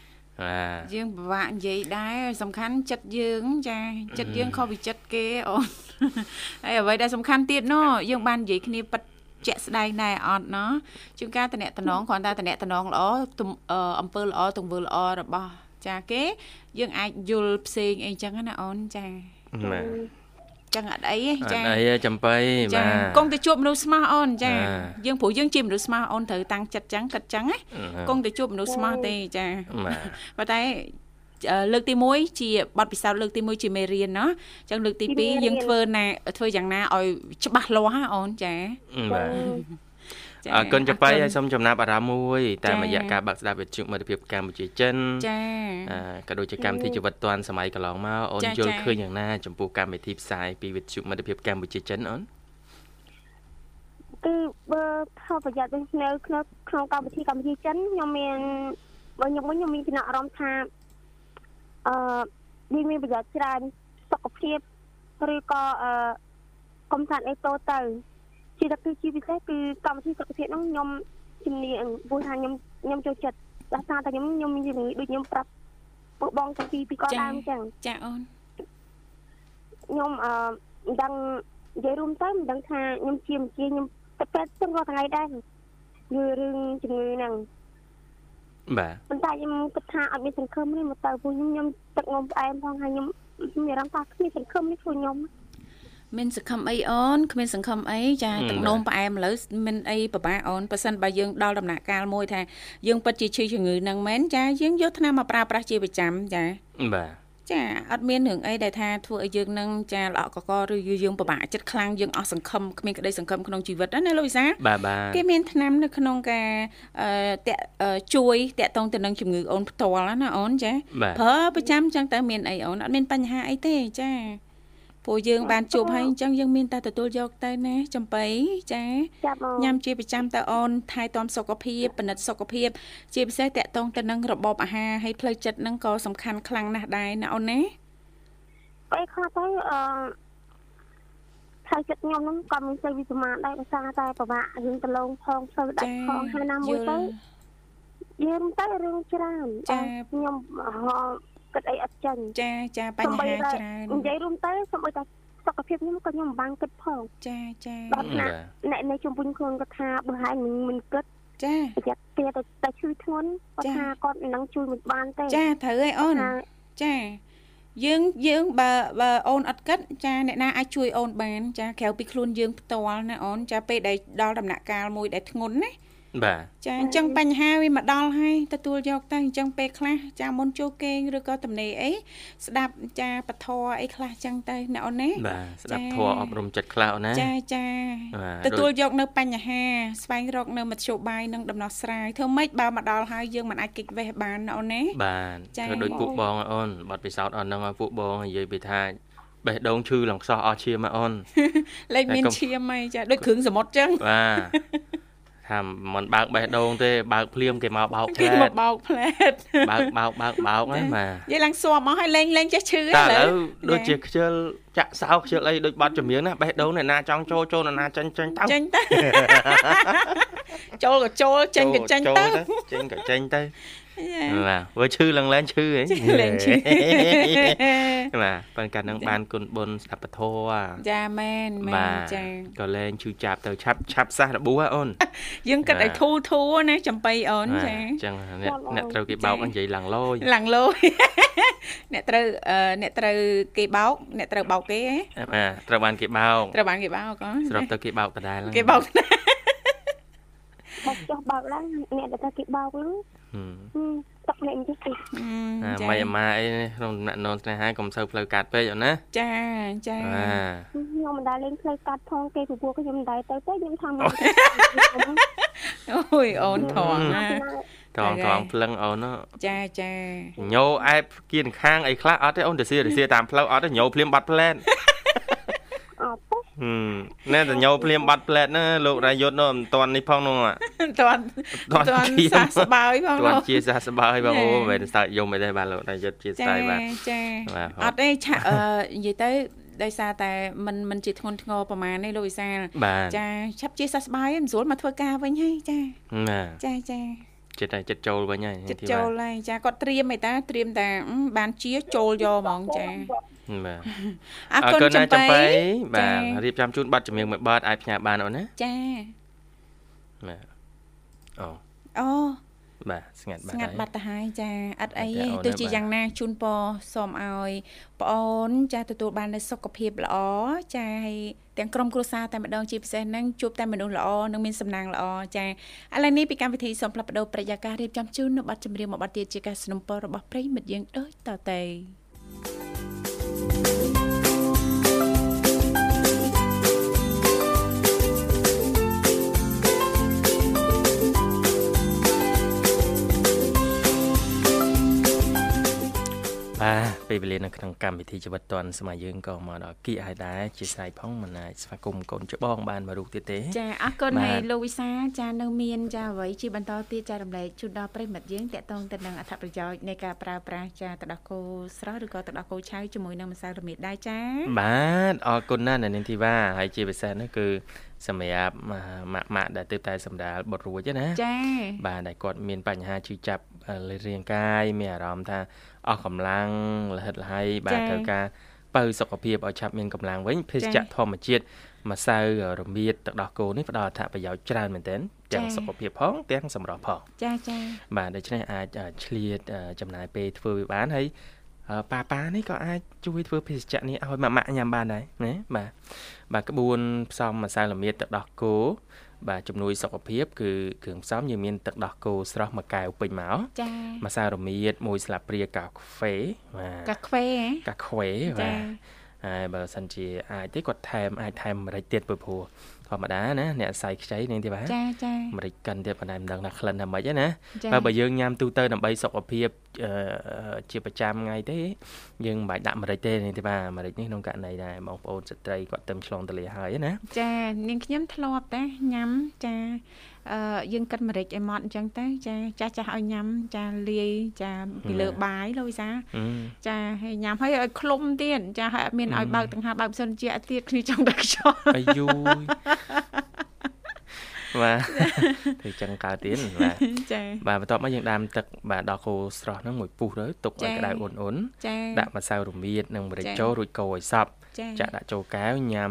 យើងពិបាកនិយាយដែរសំខាន់ចិត្តយើងចាចិត្តយើងខុសពីចិត្តគេអូនហើយអ្វីដែលសំខាន់ទៀតណយើងបាននិយាយគ្នាប៉ិតជាក់ស្ដែងដែរអត់ណោះជួនកាលតំណែងតំណងគ្រាន់តែតំណែងតំណងល្អអំពើល្អទង្វើល្អរបស់ចាគេយើងអាចយល់ផ្សេងអីចឹងណាអូនចាបាទ ចឹងអត់អីចាអត់អីចំបៃបាទចាកុំទៅជួបមនុស្សស្មោះអូនចាយើងព្រោះយើងជាមនុស្សស្មោះអូនត្រូវតាំងចិត្តចឹងគិតចឹងណាកុំទៅជួបមនុស្សស្មោះទេចាបាទតែលើកទី1ជាបទពិសោធន៍លើកទី1ជាមេរៀនណាអញ្ចឹងលើកទី2យើងធ្វើណាធ្វើយ៉ាងណាឲ្យច្បាស់លាស់អូនចាបាទ អរគុណចំបៃហើយសូមចំណាប់អារម្មណ៍មួយតាមរយៈការបាក់ស្ដាប់វិទ្យុមិត្តភាពកម្ពុជាចិនចាអឺក៏ដូចជាកម្មវិធីជីវិតឌွန်សម័យកន្លងមកអូនយល់ឃើញយ៉ាងណាចំពោះកម្មវិធីផ្សាយពីវិទ្យុមិត្តភាពកម្ពុជាចិនអូនគឺបើផលប្រយោជន៍ដូចនៅក្នុងក្នុងកម្មវិធីកម្ពុជាចិនខ្ញុំមានបើខ្ញុំវិញខ្ញុំមានចំណាប់អារម្មណ៍ថាអឺវាមានប្រយោជន៍ច្រើនសុខភាពឬក៏អឺកំសាន្តអីតូទៅ ជាតែគឺជាពិសេសគឺកម្មវិធីសុខភាពហ្នឹងខ្ញុំជំនាញព្រោះថាខ្ញុំខ្ញុំចូលចិត្តដោយសារតែខ្ញុំខ្ញុំមានជំនាញដូចខ្ញុំប្រាប់ពួកបងតាំងពីពីគាត់ដើមចឹងចាអូនខ្ញុំអឺមិនដឹងនិយាយរួមទៅមិនដឹងថាខ្ញុំជាជាខ្ញុំទៅពេទ្យទាំងរាល់ថ្ងៃដែរគឺរឿងជំងឺហ្នឹងបាទប៉ុន្តែខ្ញុំគិតថាអត់មានសង្ឃឹមទេមកទៅពួកខ្ញុំខ្ញុំទឹកងំផ្អែមផងហើយខ្ញុំមានអារម្មណ៍ថាគ្មានសង្ឃឹមនេះខ្លួនខ្ញុំ មានសង្ឃឹមអីអូនគ្មានសង្ឃឹមអីចាទឹកនោមផ្អែមឥឡូវមានអីពិបាកអូនប៉ះសិនបើយើងដល់ដំណាក់កាលមួយថាយើងពិតជាឈឺជំងឺនឹងមែនចាយើងយកថ្នាំមកប្រើប្រាស់ជាប្រចាំចាបាទចាអត់មានរឿងអីដែលថាធ្វើឲ្យយើងនឹងចាល្អកកឬយើងពិបាកចិត្តខ្លាំងយើងអស់សង្ឃឹមគ្មានក្តីសង្ឃឹមក្នុងជីវិតណាលោកវិសាបាទបាទគេមានថ្នាំនៅក្នុងការតាក់ជួយតាក់ទងទៅនឹងជំងឺអូនផ្ទាល់ណាអូនចាប្រើប្រចាំចឹងតើមានអីអូនអត់មានបញ្ហាអីទេចា ព្រោះយើងបានជួបហើយអញ្ចឹងយើងមានតែទទួលយកទៅណាចំបៃចាញ៉ាំជាប្រចាំតើអូនថែទាំសុខភាពពិនិត្យសុខភាព ជាពិសេសតកតងទៅនឹងរបបអាហារហើយផ្លូវចិត្តហ្នឹងក៏សំខាន់ខ្លាំងណាស់ដែរណាអូនណាពេលខ្លះទៅអឺផ្លូវចិត្តខ្ញុំហ្នឹងក៏មានសេចវិសមានដែរដោយសារតែពិបាករឿងប្រឡងផងផ្លូវដាច់ផងហើយណាមួយទៅយើងទៅរឿងច្រើនចាខ្ញុំ គិតអីអត់ចាញ់ចាចាបញ្ហាច្រើននិយាយរួមទៅសូម្បីតែសុខភាពខ្ញុំក៏ខ្ញុំមិនបានគិតផងចាចាដល់ណាអ្នកនៅជុំវិញខ្លួនគាត់ថាបើហើយមិនគិតចាប្រយ័ត្នទៀតតែឈឺធ្ងន់គាត់ថាគាត់មិននឹងជួយមិនបានទេចាត្រូវហើយអូនចាយើងយើងបើបើអូនអត់គិតចាអ្នកណាអាចជួយអូនបាន ចាក្រៅពីខ្លួនយើងផ្ទាល់ណាអូនចាពេលដែលដល់ដំណាក់កាលមួយដែលធ្ងន់ណា បាទចាអញ្ចឹងបញ្ហាវាមកដល់ហើយទទួលយកទៅអញ្ចឹងពេលខ្លះចាមុនចូលគេងឬក៏តំណេអីស្ដាប់ចាពធអីខ្លះអញ្ចឹងទៅណាអូនណាបាទស្ដាប់ធម៌អប់រំចិត្តខ្លះអូនណាចាចាទទួលយកនៅបញ្ហា ស្វែងរកនៅមធ្យោបាយនិងដំណោះស្រាយធ្វើម៉េចបើមកដល់ហើយយើងមិនអាចគេចវេះបានណាអូនណាបាទធ្វើដូចពួកបងអូនបាត់ពិសោធន៍អូនហ្នឹងឲ្យពួកបងនិយាយពីថាបេះដូងឈឺឡើងខ្សោះអស់ឈាមមកអូនលេខមានឈាមហើយចាដូចគ្រឿងសមុទ្រចឹងបាទ ថាមិនបើកបេះដូងទេបើកភ្លាមគេមកបោកផ្លែតគេមកបោកផ្លែតបើកបោកបើកបោកហ្នឹងបាទនិយាយឡើងសួរមកឲ្យលេងលេងចេះឈឺឥឡូវដូចជាខ្ជិលចាក់សោខ្ជិលអីដូចបាត់ចម្រៀងណាបេះដូងអ្នកណាចង់ចូលចូលអ្នកណាចាញ់ចាញ់ទៅចាញ់ទៅចូលក៏ចូលចេញក៏ចេញទៅចេញក៏ចេញទៅ បាទវើឈឺឡើងឡើងឈឺហ៎ឡើងឈឺបាទប៉ុន្តែនឹងបានគុណបុណ្យស្ដាប់ពធចាមែនមែនចាក៏លែងឈឺចាប់ទៅឆាប់ឆាប់សះរបួសអូនយើងគិតឲ្យធូរធូរណាចំបៃអូនចាអញ្ចឹងអ្នកអ្នកត្រូវគេបោកនិយាយឡើងលោយឡើងលោយអ្នកត្រូវអ្នកត្រូវគេបោកអ្នកត្រូវបោកគេហ៎បាទត្រូវបានគេបោកត្រូវបានគេបោកក៏ស្របទៅគេបោកដដែលគេបោកដដែលបោកចុះបោកឡើងអ្នកដែលគេបោកហ្នឹង ទឹកនេះតិចតិចអាម៉ៃអាម៉ាអីក្នុងដំណាក់ននស្នេហាកុំសូវផ្លូវកាត់ពេកអូណាចាចាខ្ញុំមិនដែលលេងផ្លូវកាត់ផងគេព្រោះខ្ញុំមិនដែលទៅទេខ្ញុំថាមកអូយអូនថងណាថងថងភ្លឹងអូនចាចាញោអែបគៀនខាងអីខ្លះអត់ទេអូនទៅសៀទៅសៀតាមផ្លូវអត់ទេញោភ្លាមបាត់ផ្លែនអត់ទេ ណែតញោភ្លាមបាត់ផ្លែតណាលោករាយុទ្ធនោះមិនតាន់នេះផងនោះមិនតាន់តាន់សះស្បើយផងតាន់ជាសះស្បើយបងអូមិនសើចយំអីទេបាទលោករាយុទ្ធជាស្ដាយបាទចាអត់ទេឆាក់និយាយទៅដោយសារតែมันมันជាធ្ងន់ធ្ងរប្រហែលនេះលោកវិសាលចាឆាប់ជាសះស្បើយមិនស្រួលមកធ្វើការវិញហើយចាចាចាចិត្តតែចិត្តចូលវិញហើយចិត្តចូលហើយចាគាត់ត្រៀមឯតាត្រៀមតែបានជាចូលយកហ្មងចា បាទអរគុណចំបៃបាទរៀបចំជូនប័ណ្ណចម្រៀងមួយប័ណ្ណអាចផ្ញើបានអូនណាចាបាទអូអូបាទស្ងាត់បាត់ស្ងាត់បាត់ទៅហើយចាអត់អីទេទោះជាយ៉ាងណាជូនពរសូមឲ្យប្អូនចាទទួលបាននូវសុខភាពល្អចាហើយទាំងក្រុមគ្រួសារតែម្ដងជាពិសេសហ្នឹងជួបតែមនុស្សល្អនិងមានសំណាងល្អចាឥឡូវនេះពីកម្មវិធីសូមផ្លាប់បដោប្រយាកររៀបចំជូននៅប័ណ្ណចម្រៀងមួយប័ណ្ណទៀតជាការสนับสนุนរបស់ប្រិមិត្តយើងដូចតទៅ Bye. បាទពេលវេលានៅក្នុងកម្មវិធីជីវិតឌွန်សម័យយើងក៏មកដល់គីហើយដែរជាស្រ័យផងមិនអាចស្វាគមន៍កូនច្បងបានមករូបទៀតទេចាអរគុណហើយលោកវិសាចានៅមានចាអ្វីជាបន្តទៀតចារំលែកជូនដល់ប្រិមិត្តយើងតកតងទៅនឹងអត្ថប្រយោជន៍នៃការប្រើប្រាស់ចាទឹកដោះគោស្រស់ឬក៏ទឹកដោះគោឆៅជាមួយនឹងម្សៅរមៀតដែរចាបាទអរគុណណាស់នៅនាងធីវ៉ាហើយជាពិសេសនោះគឺសម្រាប់ម៉ាក់ម៉ាក់ដែលទើបតែសម្រាលបុតរួចណាចាបាទដែលគាត់មានបញ្ហាឈឺចាប់លើរាងកាយមានអារម្មណ៍ថា អស់កម្លាំងលហិតលហើយបាទត្រូវការបើសុខភាពឲ្យឆាប់មានកម្លាំងវិញភេសជ្ជៈធម្មជាតិម្សៅរមៀតទឹកដោះគោនេះផ្ដល់អត្ថប្រយោជន៍ច្រើនមែនទែនទាំងសុខភាពផងទាំងសម្រស់ផងចាចាបាទដូច្នេះអាចឆ្លៀតចំណាយពេលធ្វើវាបានហើយប៉ាប៉ានេះក៏អាចជួយធ្វើភេសជ្ជៈនេះឲ្យម៉ាក់ម៉ាក់ញ៉ាំបានដែរណាបាទបាទក្បួនផ្សំម្សៅរមៀតទឹកដោះគោ បាទជំនួយសុខភាពគឺគ្រឿងផ្សំយើងមានទឹកដោះគោស្រស់មួយកែវពេញមកចា៎ម្សៅរមៀតមួយស្លាបព្រាកាហ្វេបាទកាហ្វេកាហ្វេបាទហើយបើសិនជាអាចទេគាត់ថែមអាចថែមម្រេចទៀតព្រោះធម្មតាណាអ្នកសាយខ្ចីនាងទេបាទចាចាម្រេចកិនទៀតប៉ុន្តែមិនដឹងថាក្លិនថាម៉េចណាបើបើយើងញ៉ាំទូទៅដើម្បីសុខភាព ជាប្រចាំថ្ងៃទេយើងមិនបាច់ដាក់ម្រេចទេនាងទេបាទម្រេចនេះក្នុងករណីដែរបងប្អូនស្ត្រីគាត់ទៅឆ្លងទលាហើយណាចានាងខ្ញុំធ្លាប់តែញ៉ាំចាអឺយើងកិនម្រេចឲ្យម៉ត់អញ្ចឹងទៅចាចាស់ចាស់ឲ្យញ៉ាំចាលាយចាពីលើបាយលោកវិសាចាហើយញ៉ាំហើយឲ្យឃ្លុំទៀតចាហើយអត់មានឲ្យបើកទាំងហាបើកសិនជាទៀតគ្នាចង់តែខ្យល់អាយូ បាទធ្វើចឹងកើតទៀតបាទចាបាទបន្ទាប់មកយើងដាំទឹកបាទដល់គោស្រស់ហ្នឹងមួយពុះទៅទុកឲ្យក្តៅអ៊ុនអ៊ុនដាក់ម្សៅរមៀតនិងម្រេចចូលរួចកូរឲ្យសព្វចាក់ដាក់ចូលកែវញ៉ាំ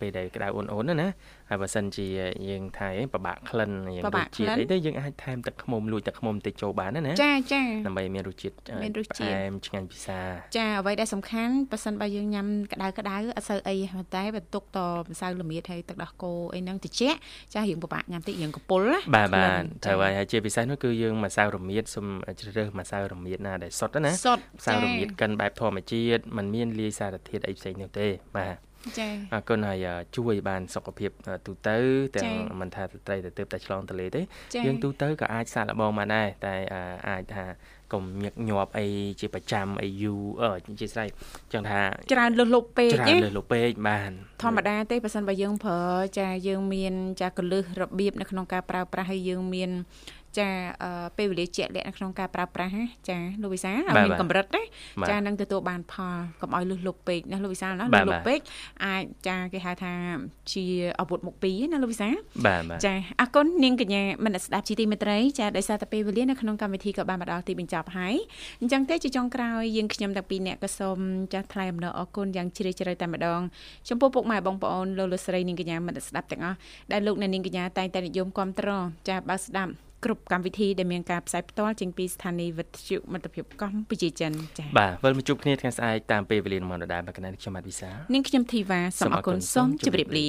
ពេលដែលក្តៅអ៊ុនអ៊ុនណា ហើយបើសិនជាយើងថាអីពិបាកក្លិនយើងរសជាតិអីទៅយើងអាចថែមទឹកខ្មុំលួចទឹកខ្មុំតិចចូលបានណាចាចាដើម្បីមានរសជាតិមានរសជាតិផ្អែមឆ្ងាញ់ពិសាចាអ្វីដែលសំខាន់បើសិនបើយើងញ៉ាំក្តៅក្តៅអត់សូវអីតែបើទុកតម្សៅល្មៀតហើយទឹកដោះគោអីហ្នឹងតិចចារៀងពិបាកញ៉ាំតិចរៀងកពុលណាបាទបាទត្រូវហើយជាពិសេសនោះគឺយើងម្សៅរមៀតសុំជ្រើសរើសម្សៅរមៀតណាដែលសុទ្ធណាម្សៅរមៀតកិនបែបធម្មជាតិมันមានលាយសារធាតុអីផ្សេងនោះទេបាទ ចា៎អរគុណហើយជួយបានសុខភាពទូទៅទាំងមិនថាស្ត្រីទៅទៅតែឆ្លងទលេទេយើងទូទៅក៏អាចសាកល្បងបានដែរតែអាចថាកុំញឹកញាប់អីជាប្រចាំអីយូរអឺជាស្រ័យចឹងថាច្រើនលើសលប់ពេកច្រើនលើសលប់ពេកបានធម្មតាទេបើសិនបើយើងប្រើចាយើងមានចាកលឹះរបៀបនៅក្នុងការប្រើប្រាស់ហើយយើងមាន ចាពេលវេលាជាក់លាក់នៅក្នុងការប្រើប្រាស់ចាលោកវិសាឲ្យមានកម្រិតណាចានឹងទទួលបានផលកុំឲ្យលុះលុបពេកណាលោកវិសាណាលុះលុបពេកអាចចាគេហៅថាជាអាវុធមុខពីរណាលោកវិសាបាទចាអរគុណនាងកញ្ញាមនស្ដាប់ជីទីមេត្រីចាដោយសារតែពេលវេលានៅក្នុងកម្មវិធីក៏បានមកដល់ទីបញ្ចប់ហើយអញ្ចឹងទេជាចុងក្រោយយើងខ្ញុំទាំងពីរអ្នកក៏សូមចាស់ថ្លែងអំណរអគុណយ៉ាងជ្រាលជ្រៅតែម្ដងចំពោះពុកម៉ែបងប្អូនលោកលោកស្រីនាងកញ្ញាមនស្ដាប់ទាំងអស់ដែលលោកអ្នកនាងកញ្ញាតែងតែនិយមគ្រប់គ្រងចាបើស្ដាប់ គ្រប់កម្មវិធីដែលមានការផ្សាយផ្ទាល់ចេញពីស្ថានីយ៍វិទ្យុមិត្តភាពកម្ពុជាចិនចា៎បាទវិលមកជួបគ្នាថ្ងៃស្អែកតាមពេលវេលាម៉ោងដដែលមកកណ្ដាលខ្ញុំបាទវិសានាងខ្ញុំធីវ៉ាសូមអរគុណសូមជម្រាបលា